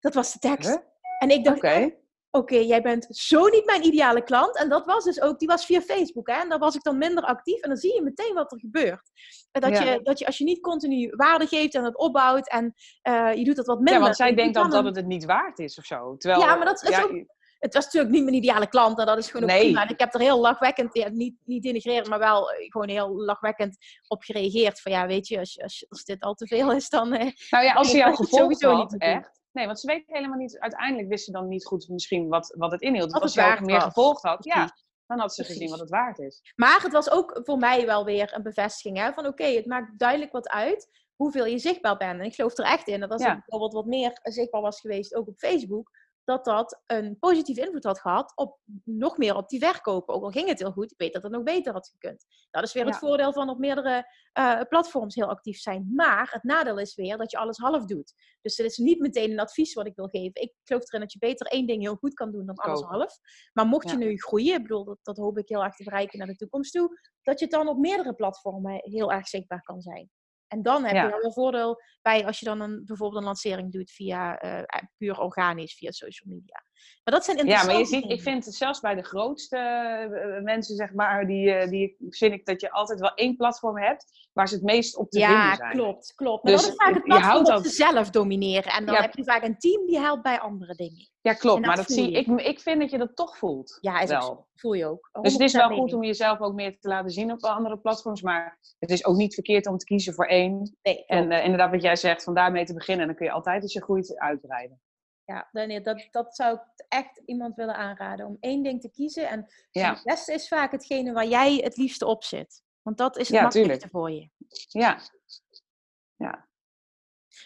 Dat was de tekst. Huh? En ik dacht, Oké. jij bent zo niet mijn ideale klant. En dat was dus ook, die was via Facebook. Hè? En daar was ik dan minder actief. En dan zie je meteen wat er gebeurt. Dat, Ja. je, dat je als je niet continu waarde geeft en het opbouwt en eh, je doet dat wat minder. Ja, want zij denkt dan dat het het niet waard is of zo. Terwijl, Ja, maar dat is ja, ook- Het was natuurlijk niet mijn ideale klant. En dat is gewoon ook Nee. prima. En ik heb er heel lachwekkend, ja, niet, niet denigrerend, maar wel eh, gewoon heel lachwekkend op gereageerd. Van ja, weet je, als, je- als, je- als dit al te veel is, dan... eh, Nou ja, als ze jou gevolgd sowieso had, echt. Nee, want ze weet helemaal niet, uiteindelijk wist ze dan niet goed misschien wat, wat het inhield. Als ze jou waard meer was. gevolgd had, ja, dan had ze gezien wat het waard is. Maar het was ook voor mij wel weer een bevestiging. Hè? Van oké, het maakt duidelijk wat uit hoeveel je zichtbaar bent. En ik geloof er echt in dat als Ja. ik bijvoorbeeld wat meer zichtbaar was geweest, ook op Facebook, dat dat een positieve invloed had gehad op nog meer op die verkopen. Ook al ging het heel goed, ik weet dat het nog beter had gekund. Dat is weer het voordeel van op meerdere eh, platforms heel actief zijn. Maar het nadeel is weer dat je alles half doet. Dus het is niet meteen een advies wat ik wil geven. Ik geloof erin dat je beter één ding heel goed kan doen dan alles half. Maar mocht je Ja. nu groeien, ik bedoel, dat, dat hoop ik heel erg te bereiken naar de toekomst toe, dat je dan op meerdere platformen heel erg zichtbaar kan zijn. En dan heb Ja. je dan wel voordeel bij als je dan een, bijvoorbeeld een lancering doet via eh, puur organisch, via social media. Maar dat zijn Ja, interessante maar je ziet, ik vind het zelfs bij de grootste eh, mensen, zeg maar, die, eh, die vind ik dat je altijd wel één platform hebt waar ze het meest op te Ja, vinden zijn. klopt, klopt. Maar Dus dat is vaak het platform houdt dat ze zelf domineren. En dan Ja. heb je vaak een team die helpt bij andere dingen. Ja, klopt. Dat Maar dat zie je. ik, ik vind dat je dat toch voelt. Ja, is ook wel. Voel je ook. Dus het is wel 100% goed om jezelf ook meer te laten zien op andere platforms. Maar het is ook niet verkeerd om te kiezen voor één. Nee, En eh, inderdaad, wat jij zegt, van daarmee te beginnen. En dan kun je altijd als je groeit uitbreiden. Ja, nee, dat, dat zou ik echt iemand willen aanraden. Om één ding te kiezen. En Ja. het beste is vaak hetgene waar jij het liefste op zit. Want dat is het Ja, makkelijkste voor je. Ja.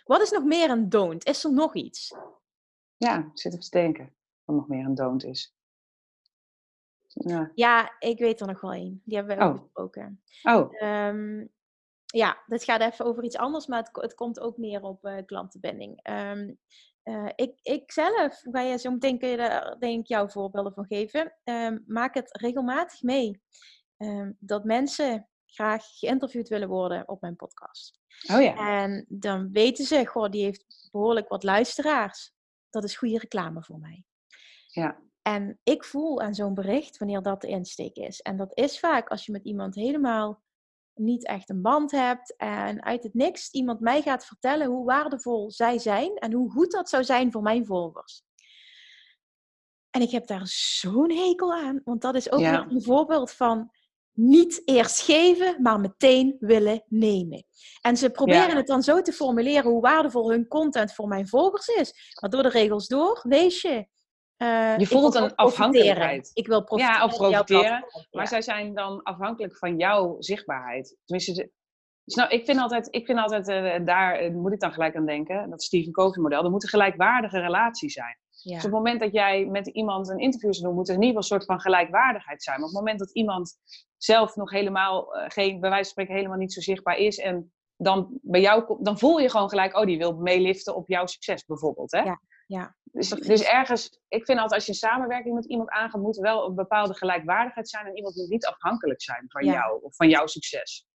Wat is nog meer een don't? Is er nog iets? Ja, ik zit even te denken. Wat nog meer een don't is. Ja. Ja, ik weet er nog wel één. Die hebben we ook Oh. besproken. Oh, Ehm, ja, dit gaat even over iets anders, maar het, het komt ook neer op eh, klantenbinding. Ehm, eh, ik, ik zelf, ga je zo meteen kun je daar denk ik jouw voorbeelden van geven, ehm, maak het regelmatig mee dat mensen graag geïnterviewd willen worden op mijn podcast. oh ja. En dan weten ze, goh, die heeft behoorlijk wat luisteraars. Dat is goede reclame voor mij. Ja. En ik voel aan zo'n bericht wanneer dat de insteek is. En dat is vaak als je met iemand helemaal niet echt een band hebt en uit het niks iemand mij gaat vertellen hoe waardevol zij zijn en hoe goed dat zou zijn voor mijn volgers. En ik heb daar zo'n hekel aan, want dat is ook Ja. weer een voorbeeld van niet eerst geven, maar meteen willen nemen. En ze proberen Ja. het dan zo te formuleren hoe waardevol hun content voor mijn volgers is. Maar door de regels door, wees je. Eh, ik voelt een afhankelijkheid. Ik wil profiteren. Ja, of profiteren. Maar zij zijn dan afhankelijk van jouw zichtbaarheid. Tenminste, dus nou, ik vind altijd, ik vind altijd eh, daar eh, moet ik dan gelijk aan denken. Dat Stephen Covey model. Er moet een gelijkwaardige relatie zijn. Ja. Dus op het moment dat jij met iemand een interview zou doen, moet er in ieder geval een soort van gelijkwaardigheid zijn. Maar op het moment dat iemand zelf nog helemaal geen, bij wijze van spreken, helemaal niet zo zichtbaar is. En dan bij jou komt, dan voel je gewoon gelijk, oh, die wil meeliften op jouw succes bijvoorbeeld. Hè? Ja, ja. Dus, dus ergens, ik vind altijd als je een samenwerking met iemand aangaat, moet wel een bepaalde gelijkwaardigheid zijn. En iemand moet niet afhankelijk zijn van Ja. jou of van jouw succes.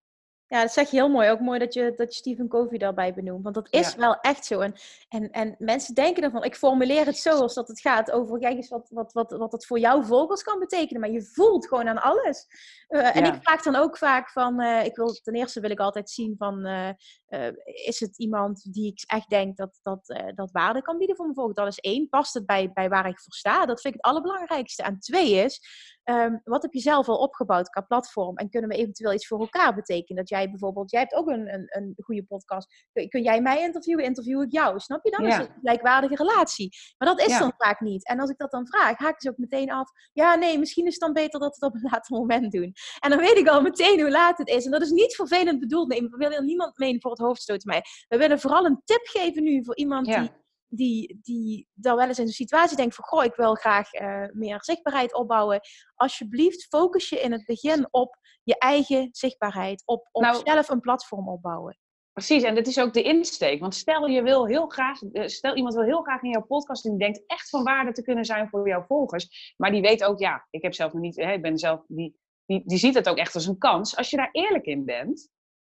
Ja, dat zeg je heel mooi. Ook mooi dat je, dat je Stephen Covey daarbij benoemt. Want dat is Ja. wel echt zo. En, en, en mensen denken ervan, ik formuleer het zo als dat het gaat over, kijk eens wat, wat, wat, wat het voor jouw volgers kan betekenen. Maar je voelt gewoon aan alles. Eh, en ik vraag dan ook vaak van, eh, ik wil, ten eerste wil ik altijd zien van, eh, is het iemand die ik echt denk dat, dat, dat waarde kan bieden voor mijn volgers? Dat is één. Past het bij, bij waar ik voor sta? Dat vind ik het allerbelangrijkste. En twee is, ehm, wat heb je zelf al opgebouwd qua platform? En kunnen we eventueel iets voor elkaar betekenen? Dat jij bijvoorbeeld, jij hebt ook een, een, een goede podcast. Kun, kun jij mij interviewen, interview ik jou. Snap je? Dan is Ja. het een gelijkwaardige relatie. Maar dat is Ja. dan vaak niet. En als ik dat dan vraag, haken ze ook meteen af. Ja, nee, misschien is het dan beter dat we het op een later moment doen. En dan weet ik al meteen hoe laat het is. En dat is niet vervelend bedoeld. Nee, we willen niemand mee voor het hoofd stoten mij. We willen vooral een tip geven nu voor iemand Ja. die die, die dan wel eens in een situatie denkt van... Goh, ik wil graag eh, meer zichtbaarheid opbouwen. Alsjeblieft, focus je in het begin op je eigen zichtbaarheid. Op, op Nou- zelf een platform opbouwen. Precies, en dit is ook de insteek. Want stel je wil heel graag, eh, stel iemand wil heel graag in jouw podcast en die denkt echt van waarde te kunnen zijn voor jouw volgers. Maar die weet ook, ja, ik heb zelf nog niet, hè, ik ben zelf, die, die, die ziet het ook echt als een kans. Als je daar eerlijk in bent,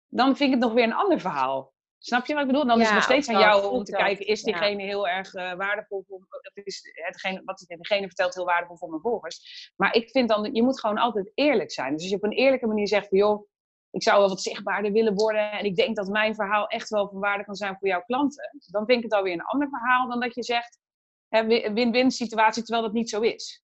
dan vind ik het nog weer een ander verhaal. Snap je wat ik bedoel? Dan is Ja, het nog steeds aan jou om te dat, kijken, is ja. diegene heel erg eh, waardevol voor, of is hetgene, wat diegene vertelt heel waardevol voor mijn volgers. Maar ik vind dan, je moet gewoon altijd eerlijk zijn. Dus als je op een eerlijke manier zegt van, joh, ik zou wel wat zichtbaarder willen worden en ik denk dat mijn verhaal echt wel van waarde kan zijn voor jouw klanten, dan vind ik het alweer een ander verhaal dan dat je zegt, win-win situatie, terwijl dat niet zo is.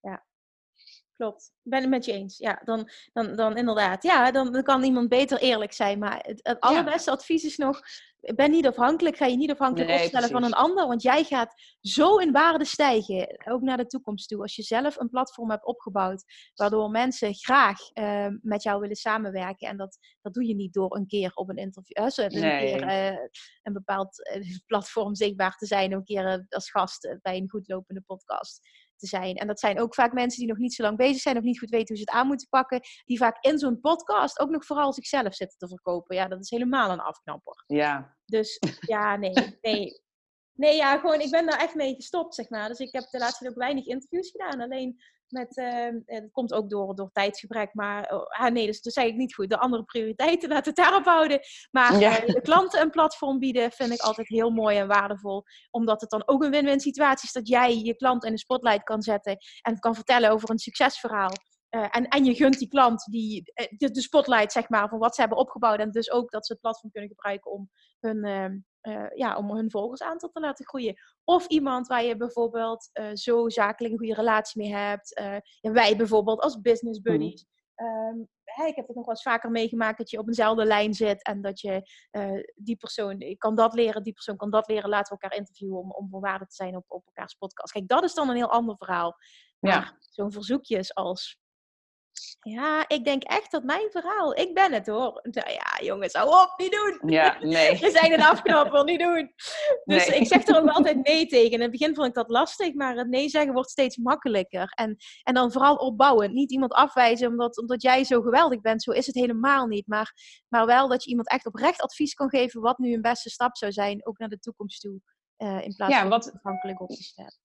Klopt, ik ben het met je eens. Ja, dan, dan, dan inderdaad. Ja, dan, dan kan iemand beter eerlijk zijn. Maar het, het allerbeste advies is nog... Ben niet afhankelijk, ga je niet afhankelijk Nee, opstellen van een ander. Want jij gaat zo in waarde stijgen, ook naar de toekomst toe. Als je zelf een platform hebt opgebouwd, waardoor mensen graag eh, met jou willen samenwerken. En dat, dat doe je niet door een keer op een interview, eh, zo, een, Nee. keer eh, een bepaald eh, platform zichtbaar te zijn. Een keer als gast bij een goed lopende podcast te zijn. En dat zijn ook vaak mensen die nog niet zo lang bezig zijn, of niet goed weten hoe ze het aan moeten pakken, die vaak in zo'n podcast ook nog vooral zichzelf zitten te verkopen. Ja, dat is helemaal een afknapper. Ja, Dus ja, nee, nee. Nee, ja, gewoon, ik ben daar echt mee gestopt, zeg maar. Dus ik heb de laatste tijd ook weinig interviews gedaan. Alleen Met, uh, dat komt ook door, door tijdsgebrek. Maar oh, ah, nee, dus dat zei ik niet goed. De andere prioriteiten, laten we het daarop houden. Maar ja. uh, klanten een platform bieden vind ik altijd heel mooi en waardevol. Omdat het dan ook een win-win situatie is dat jij je klant in de spotlight kan zetten. En kan vertellen over een succesverhaal. Uh, en, en je gunt die klant die, de, de, spotlight zeg maar, van wat ze hebben opgebouwd. En dus ook dat ze het platform kunnen gebruiken om hun, ehm, uh, ja, om hun volgersaantal te laten groeien. Of iemand waar je bijvoorbeeld uh, zo zakelijk een goede relatie mee hebt. Uh, ja, wij bijvoorbeeld als business mhm. buddies. Um, hey, ik heb het nog wel eens vaker meegemaakt dat je op eenzelfde lijn zit en dat je die persoon ik kan dat leren, die persoon kan dat leren. Laten we elkaar interviewen om, om van waarde te zijn op, op elkaars podcast. Kijk, dat is dan een heel ander verhaal. Ja. Zo'n verzoekjes als ja, ik denk echt dat mijn verhaal, ik ben het hoor. Nou ja, jongens, hou op, niet doen. Ja, nee. We zijn een afknapper, niet doen. Dus ik zeg er ook altijd nee tegen. In het begin vond ik dat lastig, maar het nee zeggen wordt steeds makkelijker. En, en dan vooral opbouwen. Niet iemand afwijzen omdat, omdat jij zo geweldig bent. Zo is het helemaal niet. Maar, maar wel dat je iemand echt oprecht advies kan geven wat nu een beste stap zou zijn, ook naar de toekomst toe. Uh, in plaats ja, van wat, afhankelijk op te stellen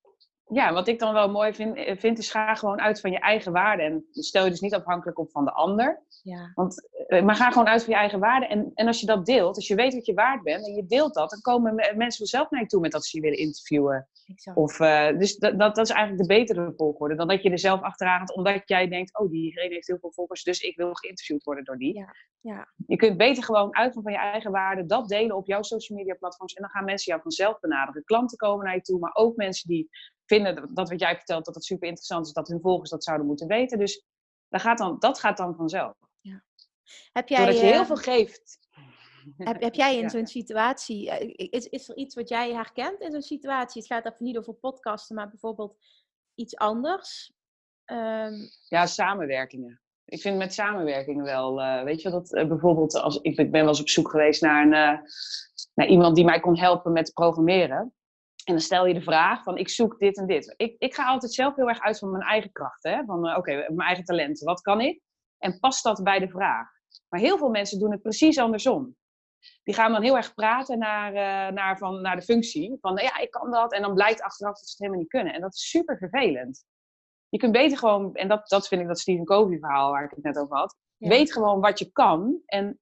ja, wat ik dan wel mooi vind, eh, vind is ga gewoon uit van je eigen waarde. En stel je dus niet afhankelijk op van de ander. Ja. Want, eh, maar ga gewoon uit van je eigen waarde. En, en als je dat deelt, als je weet wat je waard bent en je deelt dat, dan komen mensen zelf naar je toe met dat ze je willen interviewen. Of, uh, dus dat, dat, dat, is eigenlijk de betere volgorde dan dat je er zelf achteraan gaat, omdat jij denkt, oh, diegene heeft heel veel volgers, dus ik wil geïnterviewd worden door die. Ja. Ja. Je kunt beter gewoon uit van je eigen waarde, dat delen op jouw social media platforms en dan gaan mensen jou vanzelf benaderen. Klanten komen naar je toe, maar ook mensen die vinden dat wat jij vertelt, dat het super interessant is, dat hun volgers dat zouden moeten weten. Dus dat gaat dan, dat gaat dan vanzelf. Ja. Heb jij, Doordat je heel eh, veel geeft. Heb, heb jij in zo'n situatie, eh, is, is er iets wat jij herkent in zo'n situatie? Het gaat even niet over podcasten, maar bijvoorbeeld iets anders? Um... Ja, samenwerkingen. Ik vind met samenwerking wel, uh, weet je dat uh, bijvoorbeeld, als, ik, ik ben wel eens op zoek geweest naar, een, uh, naar iemand die mij kon helpen met programmeren. En dan stel je de vraag van ik zoek dit en dit. Ik, ik ga altijd zelf heel erg uit van mijn eigen krachten. Van oké, mijn eigen talenten. Wat kan ik? En past dat bij de vraag? Maar heel veel mensen doen het precies andersom. Die gaan dan heel erg praten naar, naar, van, naar de functie. Van ja, ik kan dat. En dan blijkt achteraf dat ze het helemaal niet kunnen. En dat is super vervelend. Je kunt beter gewoon, en dat, dat vind ik dat Stephen Covey verhaal waar ik het net over had. Weet gewoon wat je kan en,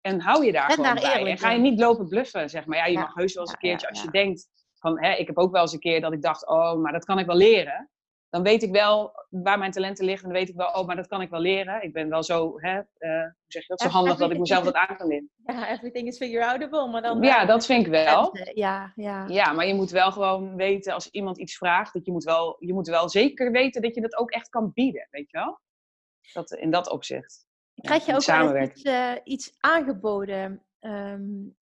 en hou je daar gewoon bij. En ga je niet lopen bluffen, zeg maar. Ja, je mag heus wel eens een keertje als je denkt van, hè, ik heb ook wel eens een keer dat ik dacht, oh, maar dat kan ik wel leren. Dan weet ik wel waar mijn talenten liggen. En dan weet ik wel, oh, maar dat kan ik wel leren. Ik ben wel zo, hè, uh, hoe zeg je dat, zo handig dat ik mezelf dat aan kan leren. Ja, everything is figure outable. Maar dan ja, dat vind ik wel. Ja, ja. ja, maar je moet wel gewoon weten, als iemand iets vraagt, dat je moet wel, je moet wel zeker weten dat je dat ook echt kan bieden, weet je wel? Dat, in dat opzicht. Krijg je ook iets, uh, iets aangeboden um,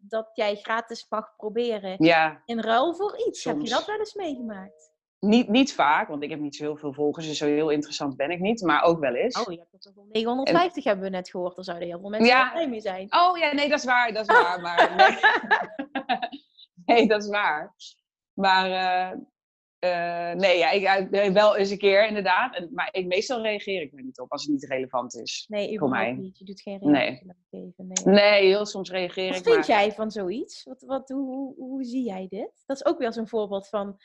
dat jij gratis mag proberen ja. in ruil voor iets. Heb je dat wel eens meegemaakt? Niet, niet vaak, want ik heb niet zo heel veel volgers, dus zo heel interessant ben ik niet, maar ook wel eens. Oh, je hebt er 950 hebben we net gehoord, daar zouden heel veel mensen ja. blij mee zijn. Oh ja, nee, dat is waar, dat is waar, maar nee. nee dat is waar. Maar uh, uh, nee, ja, ik, wel eens een keer inderdaad. En, maar ik, meestal reageer ik er niet op als het niet relevant is. Nee, voor mij. niet. Je doet geen reactie nee. Nee. nee, heel soms reageer wat ik. Wat vind jij van zoiets? Wat, wat, hoe, hoe, hoe, zie jij dit? Dat is ook weer zo'n voorbeeld van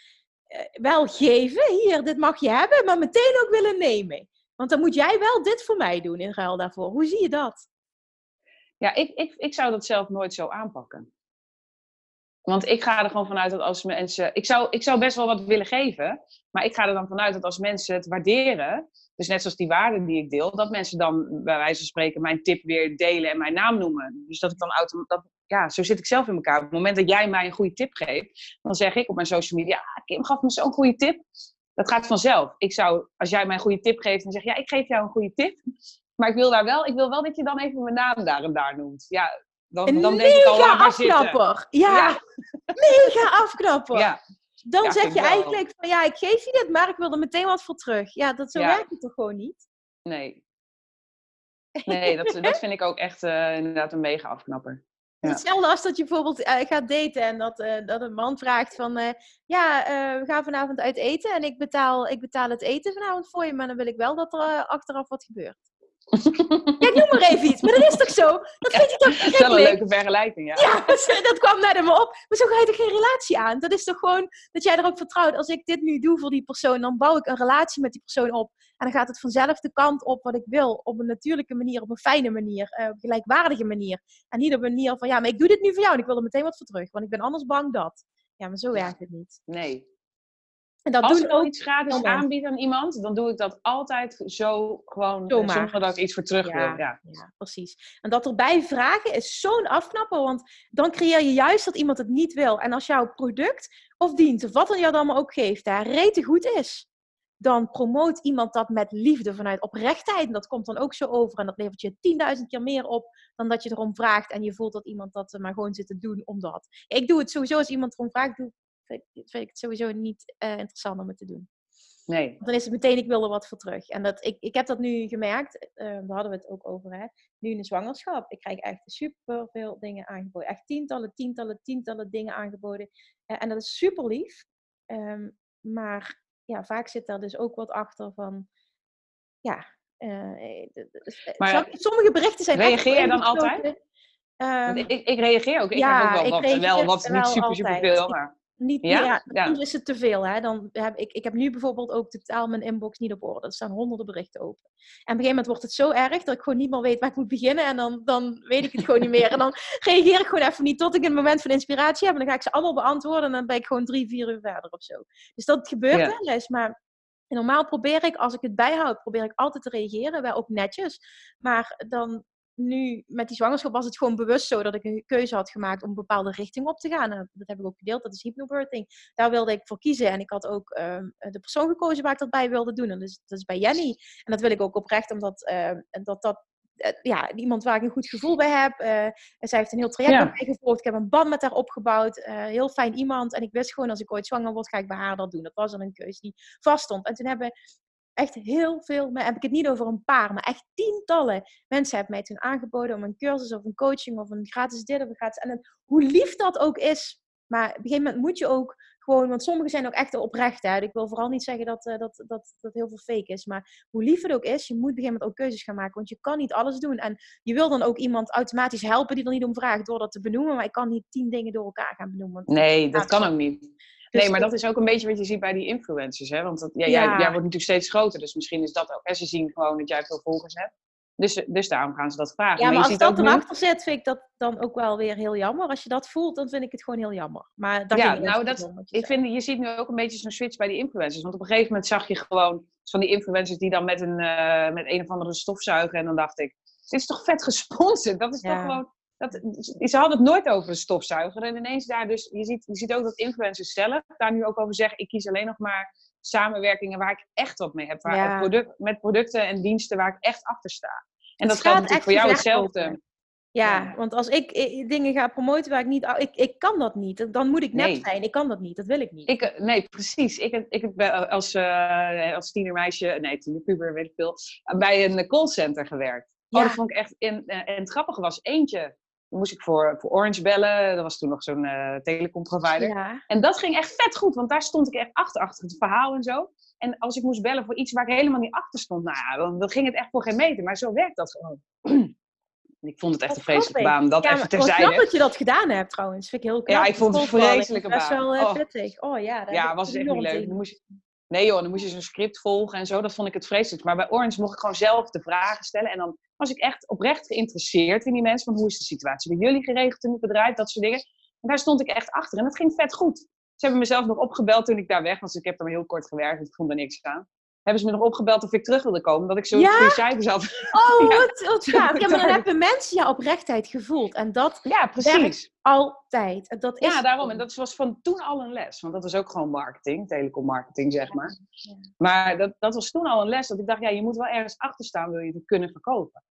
wel geven, hier, dit mag je hebben, maar meteen ook willen nemen. Want dan moet jij wel dit voor mij doen in ruil daarvoor. Hoe zie je dat? Ja, ik, ik, ik zou dat zelf nooit zo aanpakken. Want ik ga er gewoon vanuit dat als mensen. Ik zou, ik zou best wel wat willen geven. Maar ik ga er dan vanuit dat als mensen het waarderen. Dus net zoals die waarden die ik deel. Dat mensen dan bij wijze van spreken mijn tip weer delen en mijn naam noemen. Dus dat ik dan automatisch. Ja, zo zit ik zelf in elkaar. Op het moment dat jij mij een goede tip geeft. Dan zeg ik op mijn social media. Ja, Kim gaf me zo'n goede tip. Dat gaat vanzelf. Ik zou, als jij mij een goede tip geeft. Dan zeg ja, ik geef jou een goede tip. Maar ik wil daar wel, ik wil wel dat je dan even mijn naam daar en daar noemt. Ja, dan, dan denk ik al, laat afknapper. Ja, ja. mega afknapper. Ja. Dan zeg je eigenlijk van ja, ik geef je dit, maar ik wil er meteen wat voor terug. Ja, dat zo werkt het toch gewoon niet? Nee. Nee, dat, dat vind ik ook echt uh, inderdaad een mega afknapper. Hetzelfde als dat je bijvoorbeeld uh, gaat daten en dat, uh, dat een man vraagt van... ja, we gaan vanavond uit eten en ik betaal, ik betaal het eten vanavond voor je... maar dan wil ik wel dat er achteraf wat gebeurt. Ja, noem maar even iets. Maar dat is toch zo? Dat vind je toch Dat is wel een leuke vergelijking, ja. Ja, dat kwam net in me op. Maar zo ga je er geen relatie aan. Dat is toch gewoon dat jij erop vertrouwt. Als ik dit nu doe voor die persoon, dan bouw ik een relatie met die persoon op. En dan gaat het vanzelf de kant op wat ik wil. Op een natuurlijke manier, op een fijne manier, eh, op een gelijkwaardige manier. En niet op een manier van, ja, maar ik doe dit nu voor jou en ik wil er meteen wat voor terug. Want ik ben anders bang dat. Ja, maar zo werkt het niet. Nee. En dat Als doen ik ook iets gratis jammer. aanbied aan iemand, dan doe ik dat altijd zo gewoon, Zomaar. zonder dat ik iets voor terug wil. Ja. Ja, precies. En dat erbij vragen is zo'n afknapper, want dan creëer je juist dat iemand het niet wil. En als jouw product of dienst, of wat dan jou dan maar ook geeft, daar rete goed is, dan promoot iemand dat met liefde vanuit oprechtheid. En dat komt dan ook zo over. En dat levert je 10.000 keer meer op dan dat je erom vraagt. En je voelt dat iemand dat eh, maar gewoon zit te doen omdat. Ik doe het sowieso als iemand erom vraagt, doe, vind, ik- vind ik het sowieso niet eh, interessant om het te doen. Nee. Want dan is het meteen, ik wil er wat voor terug. En dat, ik, ik heb dat nu gemerkt, eh, daar hadden we het ook over, hè. nu in de zwangerschap. Ik krijg echt super veel dingen aangeboden. Echt tientallen, tientallen, tientallen dingen aangeboden. En dat is super lief. Ehm, maar ja, vaak zit daar dus ook wat achter van, ja... d- d- eh, Maar sommige berichten zijn reageer je dan altijd? Ehm, ik, ik reageer ook. Ik ja, heb ook wel wat, wel wat niet super, super veel. Maar... Niet, Ja? ja, Ja. soms is het te veel. Hè? Dan heb ik, ik heb nu bijvoorbeeld ook totaal mijn inbox niet op orde. Er staan honderden berichten open. En op een gegeven moment wordt het zo erg dat ik gewoon niet meer weet waar ik moet beginnen. En dan, dan weet ik het gewoon niet meer. En dan reageer ik gewoon even niet tot ik een moment van inspiratie heb. En dan ga ik ze allemaal beantwoorden. En dan ben ik gewoon drie, vier uur verder of zo. Dus dat gebeurt Ja. wel eens. Maar normaal probeer ik, als ik het bijhoud, probeer ik altijd te reageren. Wel ook netjes. Maar dan nu met die zwangerschap was het gewoon bewust zo dat ik een keuze had gemaakt om een bepaalde richting op te gaan. En dat heb ik ook gedeeld, dat is hypnobirthing. Daar wilde ik voor kiezen. En ik had ook ehm, de persoon gekozen waar ik dat bij wilde doen. En dus, dat is bij Jenny. En dat wil ik ook oprecht, omdat ehm, dat, dat eh, ja, iemand waar ik een goed gevoel bij heb. Eh, en zij heeft een heel traject Ja. met mij gevolgd. Ik heb een band met haar opgebouwd. Eh, heel fijn iemand. En ik wist gewoon, als ik ooit zwanger word, ga ik bij haar dat doen. Dat was dan een keuze die vaststond. En toen hebben echt heel veel, maar heb ik het niet over een paar, maar echt tientallen mensen hebben mij toen aangeboden om een cursus of een coaching of een gratis dit of een gratis. En hoe lief dat ook is. Maar op een gegeven moment moet je ook gewoon, want sommigen zijn ook echt oprecht. Hè? Ik wil vooral niet zeggen dat, eh, dat, dat, dat heel veel fake is. Maar hoe lief het ook is, je moet op een gegeven moment ook keuzes gaan maken. Want je kan niet alles doen. En je wil dan ook iemand automatisch helpen die er niet om vraagt door dat te benoemen. Maar ik kan niet tien dingen door elkaar gaan benoemen. want- Nee, dat kan ook niet. Dus Nee, maar dat- dat is ook een beetje wat je ziet bij die influencers. Hè? Want dat, ja, Ja. Jij, jij wordt natuurlijk steeds groter, dus misschien is dat ook. En ze zien gewoon dat jij veel volgers hebt. Dus, dus daarom gaan ze dat vragen. Ja, maar je als dat ook nu- erachter zit, vind ik dat dan ook wel weer heel jammer. Als je dat voelt, dan vind ik het gewoon heel jammer. Maar daar Ja, ging het nou, dat- om, je Ik zei. vind, je ziet nu ook een beetje zo'n switch bij die influencers. Want op een gegeven moment zag je gewoon van die influencers die dan met een, eh, met een of andere stofzuiger. En dan dacht ik, dit is toch vet gesponsord? Dat is Ja. toch gewoon. Dat, ze hadden het nooit over een stofzuiger. En ineens daar dus, je ziet, je ziet ook dat influencers zelf daar nu ook over zeggen: ik kies alleen nog maar samenwerkingen waar ik echt wat mee heb. Waar, Ja. product, met producten en diensten waar ik echt achter sta. En dat geldt natuurlijk voor jou hetzelfde. Ja, Ja. want als ik eh, dingen ga promoten waar ik niet... Ik, ik kan dat niet. Dan moet ik nep Nee. zijn. Ik kan dat niet. Dat wil ik niet. Ik, eh, nee, precies. Ik, heb- ik bij- als, eh als tienermeisje, nee, tienerpuber, weet ik veel, bij een callcenter gewerkt. Ja. Oh, dat vond ik echt... Eh, en het grappige was, eentje, moest ik voor, voor Orange bellen. Dat was toen nog zo'n eh telecomprovider. ja. En dat ging echt vet goed, want daar stond ik echt achter, achter het verhaal en zo. En als ik moest bellen voor iets waar ik helemaal niet achter stond, nou ja, dan, dan ging het echt voor geen meter. Maar zo werkt dat gewoon. ik vond het echt een vreselijke baan, dat ja, even maar wat knap terzijde. dat je dat gedaan hebt trouwens. Vind ik heel knap. Ja, ik vond het een vreselijke is Best baan. wel eh, Oh. Oh ja. daar Ja, was ik echt niet leuk. Dan moest nee joh, dan moest je zo'n script volgen en zo. Dat vond ik het vreselijk. Maar bij Orange mocht ik gewoon zelf de vragen stellen. En dan was ik echt oprecht geïnteresseerd in die mensen. Van hoe is de situatie bij jullie geregeld in het bedrijf? Dat soort dingen. En daar stond ik echt achter. En dat ging vet goed. Ze hebben mezelf nog opgebeld toen ik daar weg was. Ik heb er maar heel kort gewerkt. Dus ik vond er niks aan. Hebben ze me nog opgebeld of ik terug wilde komen. Dat ik zo Ja? goede cijfers had. Oh, Ja. wat, wat gaaf. Ja, maar dan hebben mensen ja oprechtheid gevoeld. En dat Ja, precies. altijd. En Dat is Ja, daarom. En dat was van toen al een les. Want dat was ook gewoon marketing, telecommarketing, zeg maar. Ja. Maar dat, dat was toen al een les. Dat ik dacht, ja, je moet wel ergens achter staan, wil je het kunnen verkopen.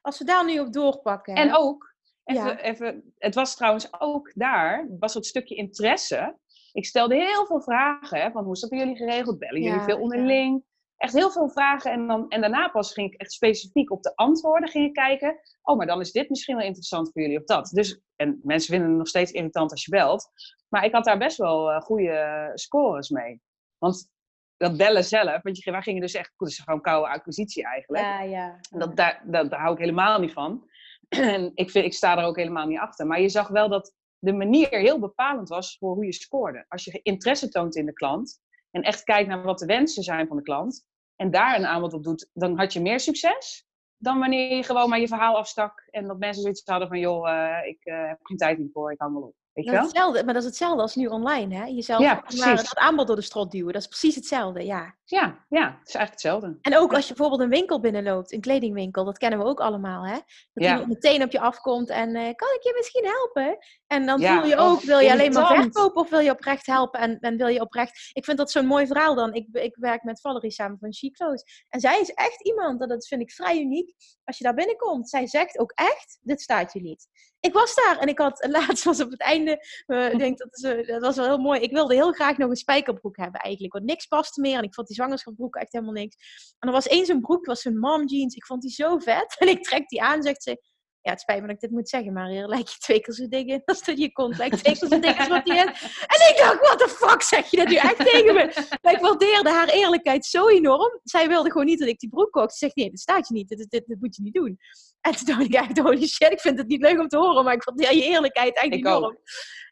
Als we daar nu op doorpakken. En ook, even, even, het was trouwens ook daar, was het stukje interesse. Ik stelde heel veel vragen, hè, van hoe is dat bij jullie geregeld? Bellen jullie Ja, veel ja. onderling? Echt heel veel vragen. En, dan, en daarna pas ging ik echt specifiek op de antwoorden ging ik kijken. Oh, maar dan is dit misschien wel interessant voor jullie of dat. Dus, en mensen vinden het nog steeds irritant als je belt. Maar ik had daar best wel eh, goede scores mee. Want dat bellen zelf, want je, wij gingen dus echt, het is gewoon koude acquisitie eigenlijk. Ja, ja. Dat, daar, dat, daar hou ik helemaal niet van. En ik, vind, ik sta er ook helemaal niet achter. Maar je zag wel dat de manier heel bepalend was voor hoe je scoorde. Als je interesse toont in de klant en echt kijkt naar wat de wensen zijn van de klant en daar een aanbod op doet, dan had je meer succes dan wanneer je gewoon maar je verhaal afstak en dat mensen zoiets hadden van joh, eh, ik eh, heb geen tijd hiervoor, ik hang wel op. Weet je Dat wel? hetzelfde, maar dat is hetzelfde als nu online, hè? Jezelf Ja, het aanbod door de strot duwen. Dat is precies hetzelfde, ja. Ja, ja, het is eigenlijk hetzelfde. En ook als je bijvoorbeeld een winkel binnenloopt, een kledingwinkel, dat kennen we ook allemaal, hè? Dat Ja. iemand meteen op je afkomt en eh, kan ik je misschien helpen? En dan Ja, voel je ook, wil je alleen maar verkopen of wil je oprecht helpen? En, en wil je oprecht... Ik vind dat zo'n mooi verhaal dan. Ik, ik werk met Valerie samen van Clothes. En zij is echt iemand, dat dat vind ik vrij uniek, als je daar binnenkomt. Zij zegt ook echt, dit staat je niet. Ik was daar en ik had, laatst was op het einde, eh, ik denk dat, is, dat was wel heel mooi. Ik wilde heel graag nog een spijkerbroek hebben eigenlijk, want niks paste meer. En ik vond die zwangerschapsbroek echt helemaal niks. En er was één zo'n broek, was zo'n mom jeans. Ik vond die zo vet. En ik trek die aan, zegt ze, ja, het spijt me dat ik dit moet zeggen, maar hier lijkt je twee keer zo dik in als dat je kont lijkt twee keer zo dik als wat die is. En ik dacht, what the fuck, zeg je dat nu echt tegen me? Maar ik waardeerde haar eerlijkheid zo enorm. Zij wilde gewoon niet dat ik die broek kocht. Ze zegt, nee, dat staat je niet, dit, dit, dit moet je niet doen. En toen dacht ik echt, holy shit, ik vind het niet leuk om te horen, maar ik waardeer je eerlijkheid echt Ik enorm. ook.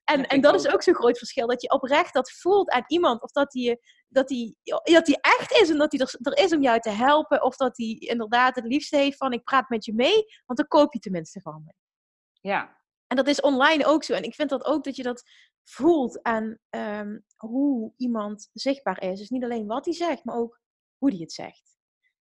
En, Ja, en dat is ook. zo'n groot verschil, dat je oprecht dat voelt aan iemand, of dat hij dat die, dat die echt is en dat hij er, er is om jou te helpen, of dat hij inderdaad het liefste heeft van, ik praat met je mee, want dan koop je tenminste van me. Ja, En dat is online ook zo. En ik vind dat ook dat je dat voelt aan ehm, hoe iemand zichtbaar is. Dus niet alleen wat hij zegt, maar ook hoe hij het zegt.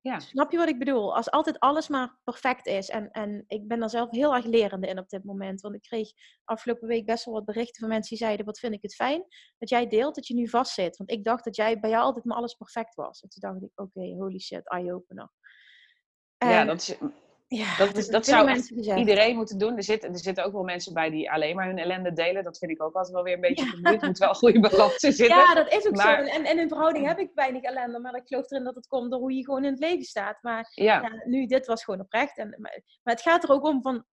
Ja. Snap je wat ik bedoel? Als altijd alles maar perfect is. En, en ik ben daar zelf heel erg lerende in op dit moment. Want ik kreeg afgelopen week best wel wat berichten van mensen die zeiden: Wat vind ik het fijn dat jij deelt dat je nu vastzit. Want ik dacht dat jij bij jou altijd maar alles perfect was. En toen dacht ik: Oké, holy shit, eye-opener. ja dat, is, ja, dat, is, hebben dat zou gezegd. iedereen moeten doen. Er zitten, er zitten ook wel mensen bij die alleen maar hun ellende delen. Dat vind ik ook altijd wel weer een beetje Ja. vermoeiend. Er moet wel een goede balans in zitten. Ja, dat is ook Maar- zo. En, en in verhouding heb ik weinig ellende. Maar ik geloof erin dat het komt door hoe je gewoon in het leven staat. Maar Ja, ja, nu, dit was gewoon oprecht. En, maar, maar het gaat er ook om van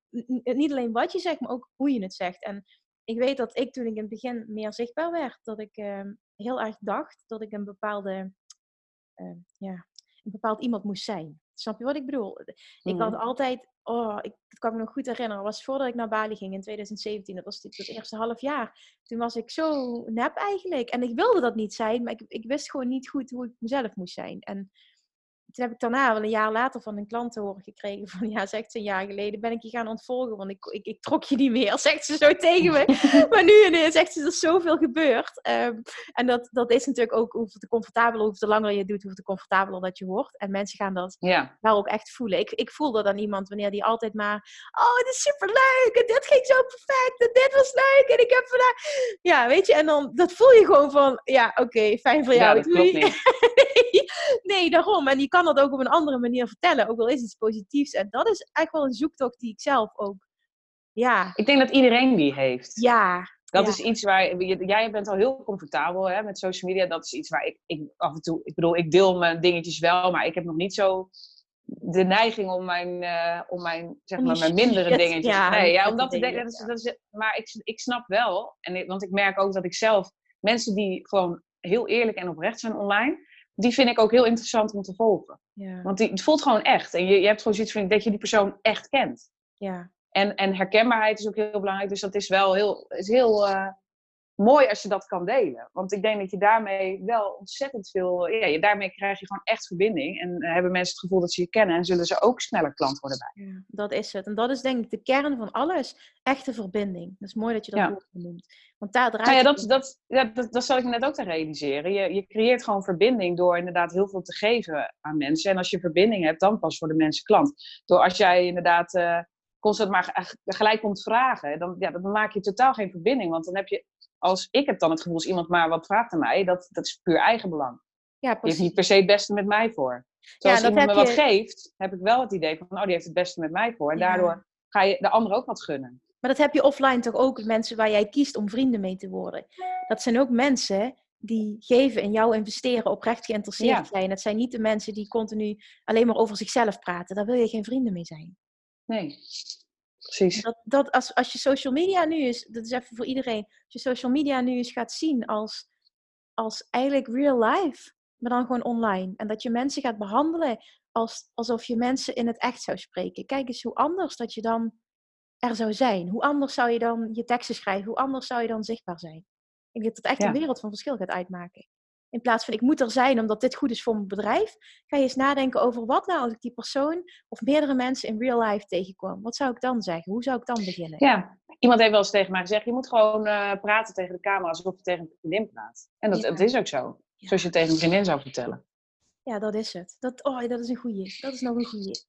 niet alleen wat je zegt, maar ook hoe je het zegt. En ik weet dat ik toen ik in het begin meer zichtbaar werd, dat ik ehm, heel erg dacht dat ik een bepaalde, ehm, ja, een bepaald iemand moest zijn. Snap je wat ik bedoel? Ik had Mhm. altijd, oh, ik, dat kan me nog goed herinneren, was voordat ik naar Bali ging in 2017, dat was natuurlijk het eerste half jaar. Toen was ik zo nep eigenlijk. En ik wilde dat niet zijn, maar ik, ik wist gewoon niet goed hoe ik mezelf moest zijn. En toen heb ik daarna, wel een jaar later, van een klant te horen gekregen van, ja, zegt ze een jaar geleden, ben ik je gaan ontvolgen, want ik, ik, ik trok je niet meer, zegt ze zo tegen me. maar nu ineens zegt ze, er is zoveel gebeurd. Ehm, en dat, dat is natuurlijk ook, hoe te comfortabeler, hoe te langer je doet, hoe te comfortabeler dat je wordt. En mensen gaan dat ja. wel ook echt voelen. Ik, ik voel dat aan iemand wanneer die altijd maar, oh, het is superleuk en dit ging zo perfect en dit was leuk en ik heb vandaag... Ja, weet je, en dan, dat voel je gewoon van, ja, oké, fijn voor ja, jou. dat klopt doei. niet. nee, nee, daarom. En je kan dat ook op een andere manier vertellen, ook al is iets positiefs. En dat is eigenlijk wel een zoektocht die ik zelf ook, ja, Ik denk dat iedereen die heeft. ja, Dat ja. is iets waar, jij bent al heel comfortabel hè, met social media. Dat is iets waar ik, ik af en toe, ik bedoel, ik deel mijn dingetjes wel, maar ik heb nog niet zo de neiging om mijn, eh, om mijn, zeg maar, mijn mindere dingetjes. ja, nee, ja, omdat te dingen, denken, dat is, dat is, maar ik, ik snap wel, en ik- want ik merk ook dat ik zelf, mensen die gewoon heel eerlijk en oprecht zijn online, die vind ik ook heel interessant om te volgen. ja, Want die, het voelt gewoon echt. En je, je hebt gewoon zoiets van dat je die persoon echt kent. ja. En, en herkenbaarheid is ook heel belangrijk. Dus dat is wel heel, is heel eh, mooi als je dat kan delen. Want ik denk dat je daarmee wel ontzettend veel... Ja, je, daarmee krijg je gewoon echt verbinding. En eh, hebben mensen het gevoel dat ze je kennen. En zullen ze ook sneller klant worden bij. Ja, dat is het. En dat is denk ik de kern van alles. Echte verbinding. Dat is mooi dat je dat Ja. noemt. Want daar draait Nou ja, dat, dat, ja, dat, dat zal ik me net ook te realiseren. Je, je creëert gewoon verbinding door inderdaad heel veel te geven aan mensen. En als je verbinding hebt, dan pas worden mensen klant. Door als jij inderdaad eh, constant maar gelijk komt vragen, dan, ja, dan maak je totaal geen verbinding. Want dan heb je, als ik heb dan het gevoel, als iemand maar wat vraagt aan mij, dat, dat is puur eigenbelang. Ja, Die heeft niet per se het beste met mij voor. Dat als iemand me wat geeft, heb ik wel het idee van, oh, die heeft het beste met mij voor. En Ja. daardoor ga je de ander ook wat gunnen. Maar dat heb je offline toch ook, mensen waar jij kiest om vrienden mee te worden. Dat zijn ook mensen die geven en jou investeren, oprecht geïnteresseerd Ja. zijn. Het zijn niet de mensen die continu alleen maar over zichzelf praten. Daar wil je geen vrienden mee zijn. Nee, precies. Dat, dat als, als je social media nu is, dat is even voor iedereen, als je social media nu eens gaat zien als, als eigenlijk real life, maar dan gewoon online. En dat je mensen gaat behandelen als, alsof je mensen in het echt zou spreken. Kijk eens hoe anders dat je dan er zou zijn. Hoe anders zou je dan je teksten schrijven? Hoe anders zou je dan zichtbaar zijn? Ik denk dat het echt een wereld van verschil gaat uitmaken. In plaats van ik moet er zijn omdat dit goed is voor mijn bedrijf, ga je eens nadenken over wat nou als ik die persoon of meerdere mensen in real life tegenkwam. Wat zou ik dan zeggen? Hoe zou ik dan beginnen? Ja, iemand heeft wel eens tegen mij gezegd: je moet gewoon uh, praten tegen de camera alsof je tegen een vriendin praat. En dat, dat is ook zo. Zoals je tegen een vriendin zou vertellen. Ja, dat is het. Dat, oh, dat is een goeie. Dat is nog een goeie.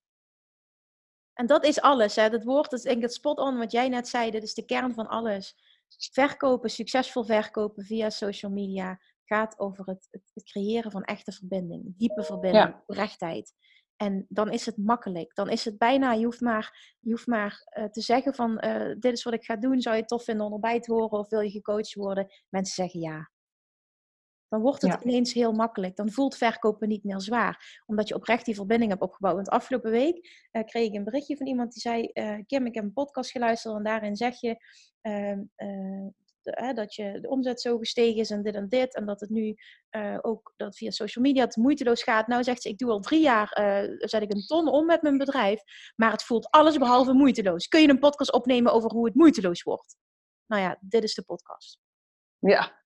En dat is alles. Hè. Dat woord, dat is denk ik het spot on wat jij net zei. Dat is de kern van alles. Verkopen, succesvol verkopen via social media gaat over het, het, creëren van echte verbinding. Diepe verbinding, ja. oprechtheid. En dan is het makkelijk. Dan is het bijna, je hoeft maar, je hoeft maar uh, te zeggen van, uh, dit is wat ik ga doen. Zou je het tof vinden om erbij te horen of wil je gecoacht worden? Mensen zeggen ja. Dan wordt het ineens heel makkelijk. Dan voelt verkopen niet meer zwaar. Omdat je oprecht die verbinding hebt opgebouwd. Want afgelopen week uh, kreeg ik een berichtje van iemand die zei... Kim, ik heb een podcast geluisterd en daarin zeg je... Hè, dat je de omzet zo gestegen is en dit en dit. En dat het nu uh, ook dat via social media het moeiteloos gaat. Nou zegt ze, ik doe al drie jaar, uh, zet ik een ton om met mijn bedrijf. Maar het voelt alles behalve moeiteloos. Kun je een podcast opnemen over hoe het moeiteloos wordt? Nou ja, dit is de podcast. Ja.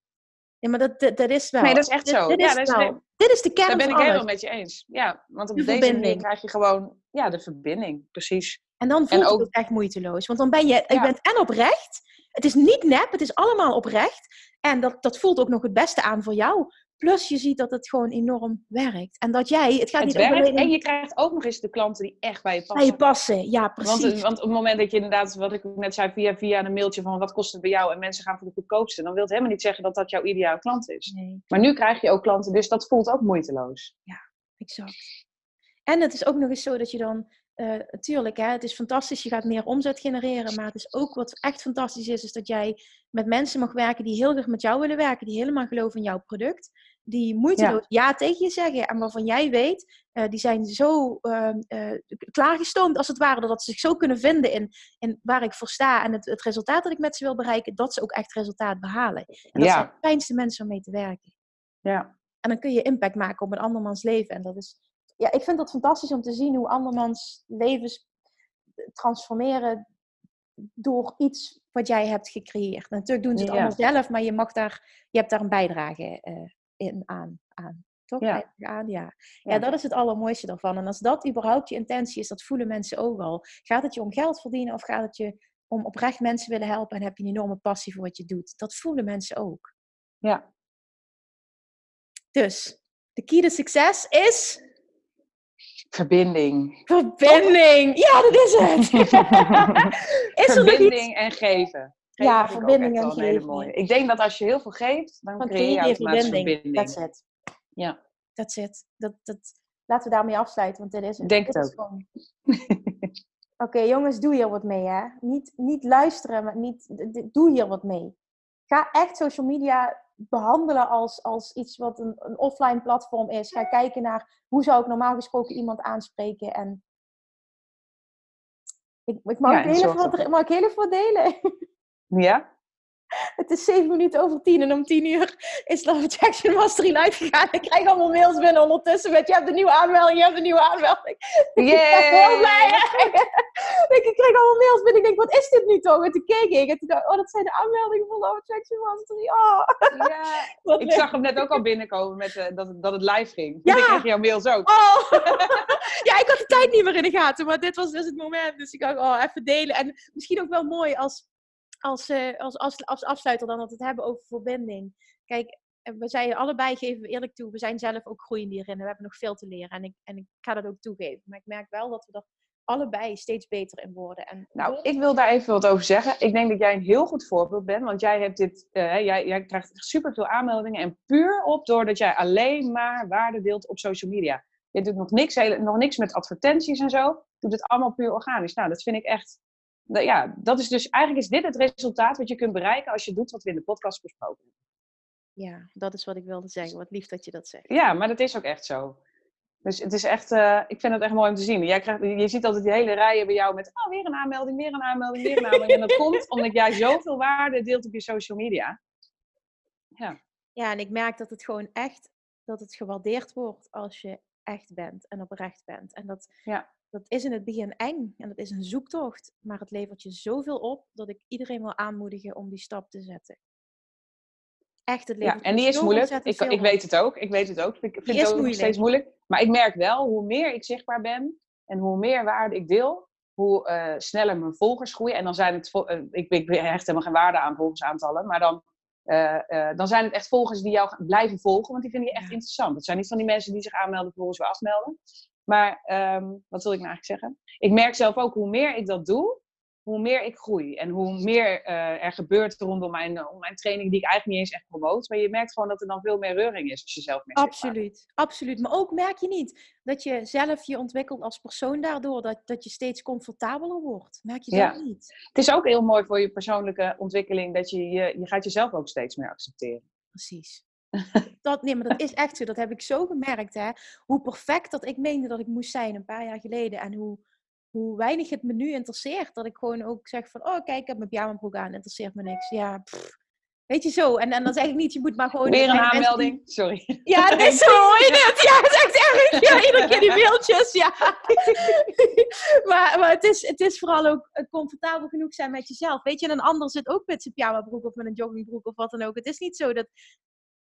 Ja, maar dat, dat, is wel. Nee, dat is echt zo. Dit, ja, is, dat is dit is de kern Daar ben ik helemaal met je eens. Ja, want op de deze verbinding. manier krijg je gewoon ja, de verbinding. Precies. En dan voelt En ook- het echt moeiteloos. Want dan ben je, je Ja. bent en oprecht. Het is niet nep, het is allemaal oprecht. En dat, dat voelt ook nog het beste aan voor jou. Plus je ziet dat het gewoon enorm werkt. En dat jij, het gaat Het niet werkt en je krijgt ook nog eens de klanten die echt bij je bij je passen. passen. Ja, precies. Want, want op het moment dat je inderdaad, wat ik net zei, via, via een mailtje van wat kost het bij jou en mensen gaan voor de goedkoopste, dan wil het helemaal niet zeggen dat dat jouw ideale klant is. nee, Maar nu krijg je ook klanten, dus dat voelt ook moeiteloos. exact. En het is ook nog eens zo dat je dan, eh tuurlijk, hè, het is fantastisch, je gaat meer omzet genereren. Maar het is ook wat echt fantastisch is, is dat jij met mensen mag werken die heel graag met jou willen werken, die helemaal geloven in jouw product. Die moeiteloos ja, tegen je zeggen en waarvan jij weet, eh, die zijn zo eh, klaargestoomd als het ware, dat ze zich zo kunnen vinden in, in waar ik voor sta en het, het resultaat dat ik met ze wil bereiken, dat ze ook echt resultaat behalen. En dat Ja. zijn de fijnste mensen om mee te werken. Ja. En dan kun je impact maken op een andermans leven. En dat is, ja, ik vind het fantastisch om te zien hoe andermans levens transformeren door iets wat jij hebt gecreëerd. Natuurlijk doen ze het Ja. allemaal zelf, maar je, mag daar, je hebt daar een bijdrage eh, in aan. aan toch? Ja. Aan, ja. Ja. Ja. dat is het allermooiste daarvan. En als dat überhaupt je intentie is, dat voelen mensen ook al. Gaat het je om geld verdienen of gaat het je om oprecht mensen willen helpen en heb je een enorme passie voor wat je doet? Dat voelen mensen ook. Ja. Dus, de key to succes is Verbinding. verbinding. Ja, dat is het. is er? Verbinding en geven. Geven Ja, verbinding en hele geven. mooie. Ik denk dat als je heel veel geeft, dan, Dan creëer je automatisch verbinding. verbinding. That's it. Ja. That's it. Dat, dat, laten we daarmee afsluiten, want dit is het. Denk het Oké, jongens, doe hier wat mee, hè. Niet, niet luisteren, maar niet, doe hier wat mee. Ga echt social media behandelen als, als iets wat een, een offline platform is. Ga kijken naar hoe zou ik normaal gesproken iemand aanspreken. En ik, ik mag, Ja, heel dat- mag ik heel wat delen? Ja? Het is zeven minuten over tien en om tien uur is Love Attraction Mastery live gegaan. Ik krijg allemaal mails binnen ondertussen met je hebt een nieuwe aanmelding, je hebt een nieuwe aanmelding. Ik ben heel blij. hè? Ik ik kreeg allemaal mails binnen. Ik denk, wat is dit nu toch? En toen keek ik en toen dacht ik, oh, dat zijn de aanmeldingen van Love Attraction Mastery. Oh, ja. Ik leuk. zag hem net ook al binnenkomen met, eh, dat, het- dat het live ging. Ja. Dus ik kreeg jouw mails ook. Oh. ja, ik had de tijd niet meer in de gaten, maar dit was dus het moment. Dus ik dacht, oh, even delen. En misschien ook wel mooi als, als, eh, als, als, als afsluiter dan dat we het hebben over verbinding. Kijk, eh, we zijn allebei, geven we eerlijk toe, we zijn zelf ook groeiend hierin. en We hebben nog veel te leren en ik, en ik ga dat ook toegeven. Maar ik merk wel dat we er allebei steeds beter in worden. En Nou, ik wil daar even wat over zeggen. Ik denk dat jij een heel goed voorbeeld bent, want jij hebt dit, eh, jij, jij krijgt superveel aanmeldingen en puur op doordat jij alleen maar waarde deelt op social media. Je doet nog niks, hele- nog niks met advertenties en zo. Doet het allemaal puur organisch. Nou, dat vind ik echt. Ja, dat is dus eigenlijk is dit het resultaat wat je kunt bereiken als je doet wat we in de podcast besproken hebben. Ja, dat is wat ik wilde zeggen. Wat lief dat je dat zegt. Ja, maar dat is ook echt zo. Dus het is echt, eh, ik vind het echt mooi om te zien. Jij krijgt, je ziet altijd die hele rijen bij jou met, oh, weer een aanmelding, weer een aanmelding, weer een aanmelding. En dat komt omdat jij zoveel waarde deelt op je social media. Ja, en ik merk dat het gewoon echt dat het gewaardeerd wordt als je echt bent en oprecht bent. En dat, Ja. Dat is in het begin eng en dat is een zoektocht, maar het levert je zoveel op dat ik iedereen wil aanmoedigen om die stap te zetten. Echt, het Ja, levert en je die is moeilijk. Ik, ik weet het ook. Ik weet het ook. Ik vind het ook nog steeds moeilijk. Maar ik merk wel, hoe meer ik zichtbaar ben en hoe meer waarde ik deel, hoe eh, sneller mijn volgers groeien. En dan zijn het, eh, ik, ik hecht helemaal geen waarde aan volgersaantallen, maar dan, eh, dan zijn het echt volgers die jou blijven volgen, want die vinden je echt Ja. interessant. Het zijn niet van die mensen die zich aanmelden vervolgens weer afmelden. Maar ehm, wat wil ik nou eigenlijk zeggen? Ik merk zelf ook, hoe meer ik dat doe, hoe meer ik groei. En hoe meer eh, er gebeurt rondom mijn, eh, mijn training, die ik eigenlijk niet eens echt promoot. Maar je merkt gewoon dat er dan veel meer reuring is als je zelf meer bent. Absoluut, absoluut. Maar ook merk je niet dat je zelf je ontwikkelt als persoon daardoor, dat, dat je steeds comfortabeler wordt. Merk je Ja. dat niet? Het is ook heel mooi voor je persoonlijke ontwikkeling dat je, je, je gaat jezelf ook steeds meer accepteren. Precies. Dat, nee, maar dat is echt zo. Dat heb ik zo gemerkt, hè. Hoe perfect dat ik meende dat ik moest zijn een paar jaar geleden. En hoe, hoe weinig het me nu interesseert. Dat ik gewoon ook zeg van, oh kijk, ik heb mijn pyjamabroek aan. Interesseert me niks. Ja, pff. Weet je zo. En, en dan zeg ik niet, je moet maar gewoon... Weer er een die- aanmelding. Sorry. Ja, het is zo, hoor je het? Ja, het is echt erg. Ja, iedere keer die mailtjes, ja. maar maar het, is, het is vooral ook eh, comfortabel genoeg zijn met jezelf. Weet je, en een ander zit ook met zijn pyjamabroek of met een joggingbroek of wat dan ook. Het is niet zo dat...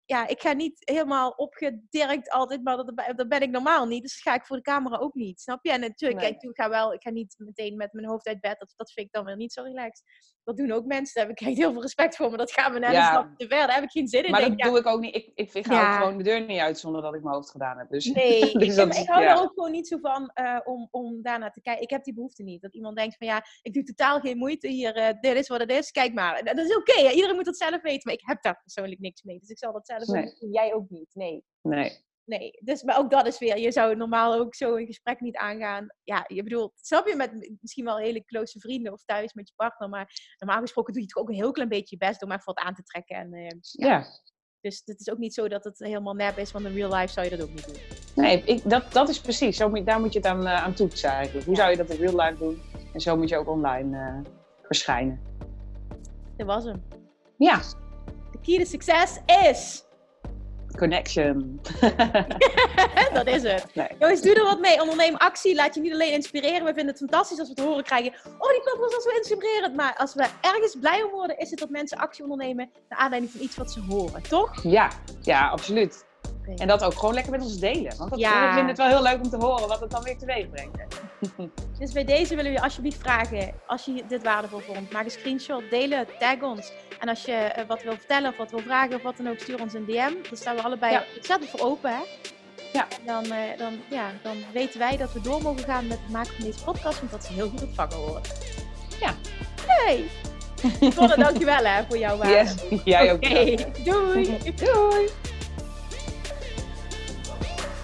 Ja, ik ga niet helemaal opgedirkt altijd, maar dat, dat ben ik normaal niet. Dus dat ga ik voor de camera ook niet, snap je? En natuurlijk, Nee. kijk, ik ga wel, ik ga niet meteen met mijn hoofd uit bed. Dat, dat vind ik dan weer niet zo relaxed. Dat doen ook mensen, daar heb ik echt heel veel respect voor. Maar dat gaan we net Ja. een stap te ver, daar heb ik geen zin in. Maar Denk, dat ja, doe ik ook niet. Ik, ik, ik ga Ja. ook gewoon de deur niet uit zonder dat ik mijn hoofd gedaan heb. Dus, Nee, dus ik, dat ik hou er ook gewoon niet zo van eh, om, om daarnaar te kijken. Ik heb die behoefte niet. Dat iemand denkt van ja, ik doe totaal geen moeite hier. eh, dit is wat het is. Kijk maar. Dat is oké. iedereen moet het zelf weten. Maar ik heb daar persoonlijk niks mee. Dus ik zal dat zelf Nee. Jij ook niet. Nee. Nee. Nee. Dus, maar ook dat is weer. Je zou normaal ook zo een gesprek niet aangaan. Ja, je bedoelt, snap je met misschien wel hele close vrienden of thuis met je partner. Maar normaal gesproken doe je toch ook een heel klein beetje je best om even wat aan te trekken. En, eh, Ja. dus het is ook niet zo dat het helemaal nep is. Want in real life zou je dat ook niet doen. Nee, ik, dat, dat is precies. Zo moet, daar moet je het aan, eh, aan toetsen eigenlijk. Hoe Ja. zou je dat in real life doen? En zo moet je ook online eh, verschijnen. Dat was hem. Ja, De key to succes is. Connection. dat is het. Nee. Jongens, doe er wat mee. Onderneem actie. Laat je niet alleen inspireren. We vinden het fantastisch als we te horen krijgen. Oh, die podcast was zo inspirerend. Maar als we ergens blij om worden, is het dat mensen actie ondernemen. Naar aanleiding van iets wat ze horen. Toch? Ja, ja, absoluut. En dat ook gewoon lekker met ons delen. Want dat, Ja. we vinden het wel heel leuk om te horen wat het dan weer teweeg brengt. Dus bij deze willen we je alsjeblieft vragen. Als je dit waardevol vond, maak een screenshot. Deel het. Tag ons. En als je eh, wat wil vertellen of wat wil vragen of wat dan ook, stuur ons een DM. Daar staan we allebei Ja. ontzettend voor open. Hè? Ja. Dan, eh, dan, ja, dan weten wij dat we door mogen gaan met het maken van deze podcast. Want dat ze heel goed ontvangen worden. Ja. Hey! Yvonne, dankjewel hè, voor jouw waarde. Yes, jij ook. Doei! Doei!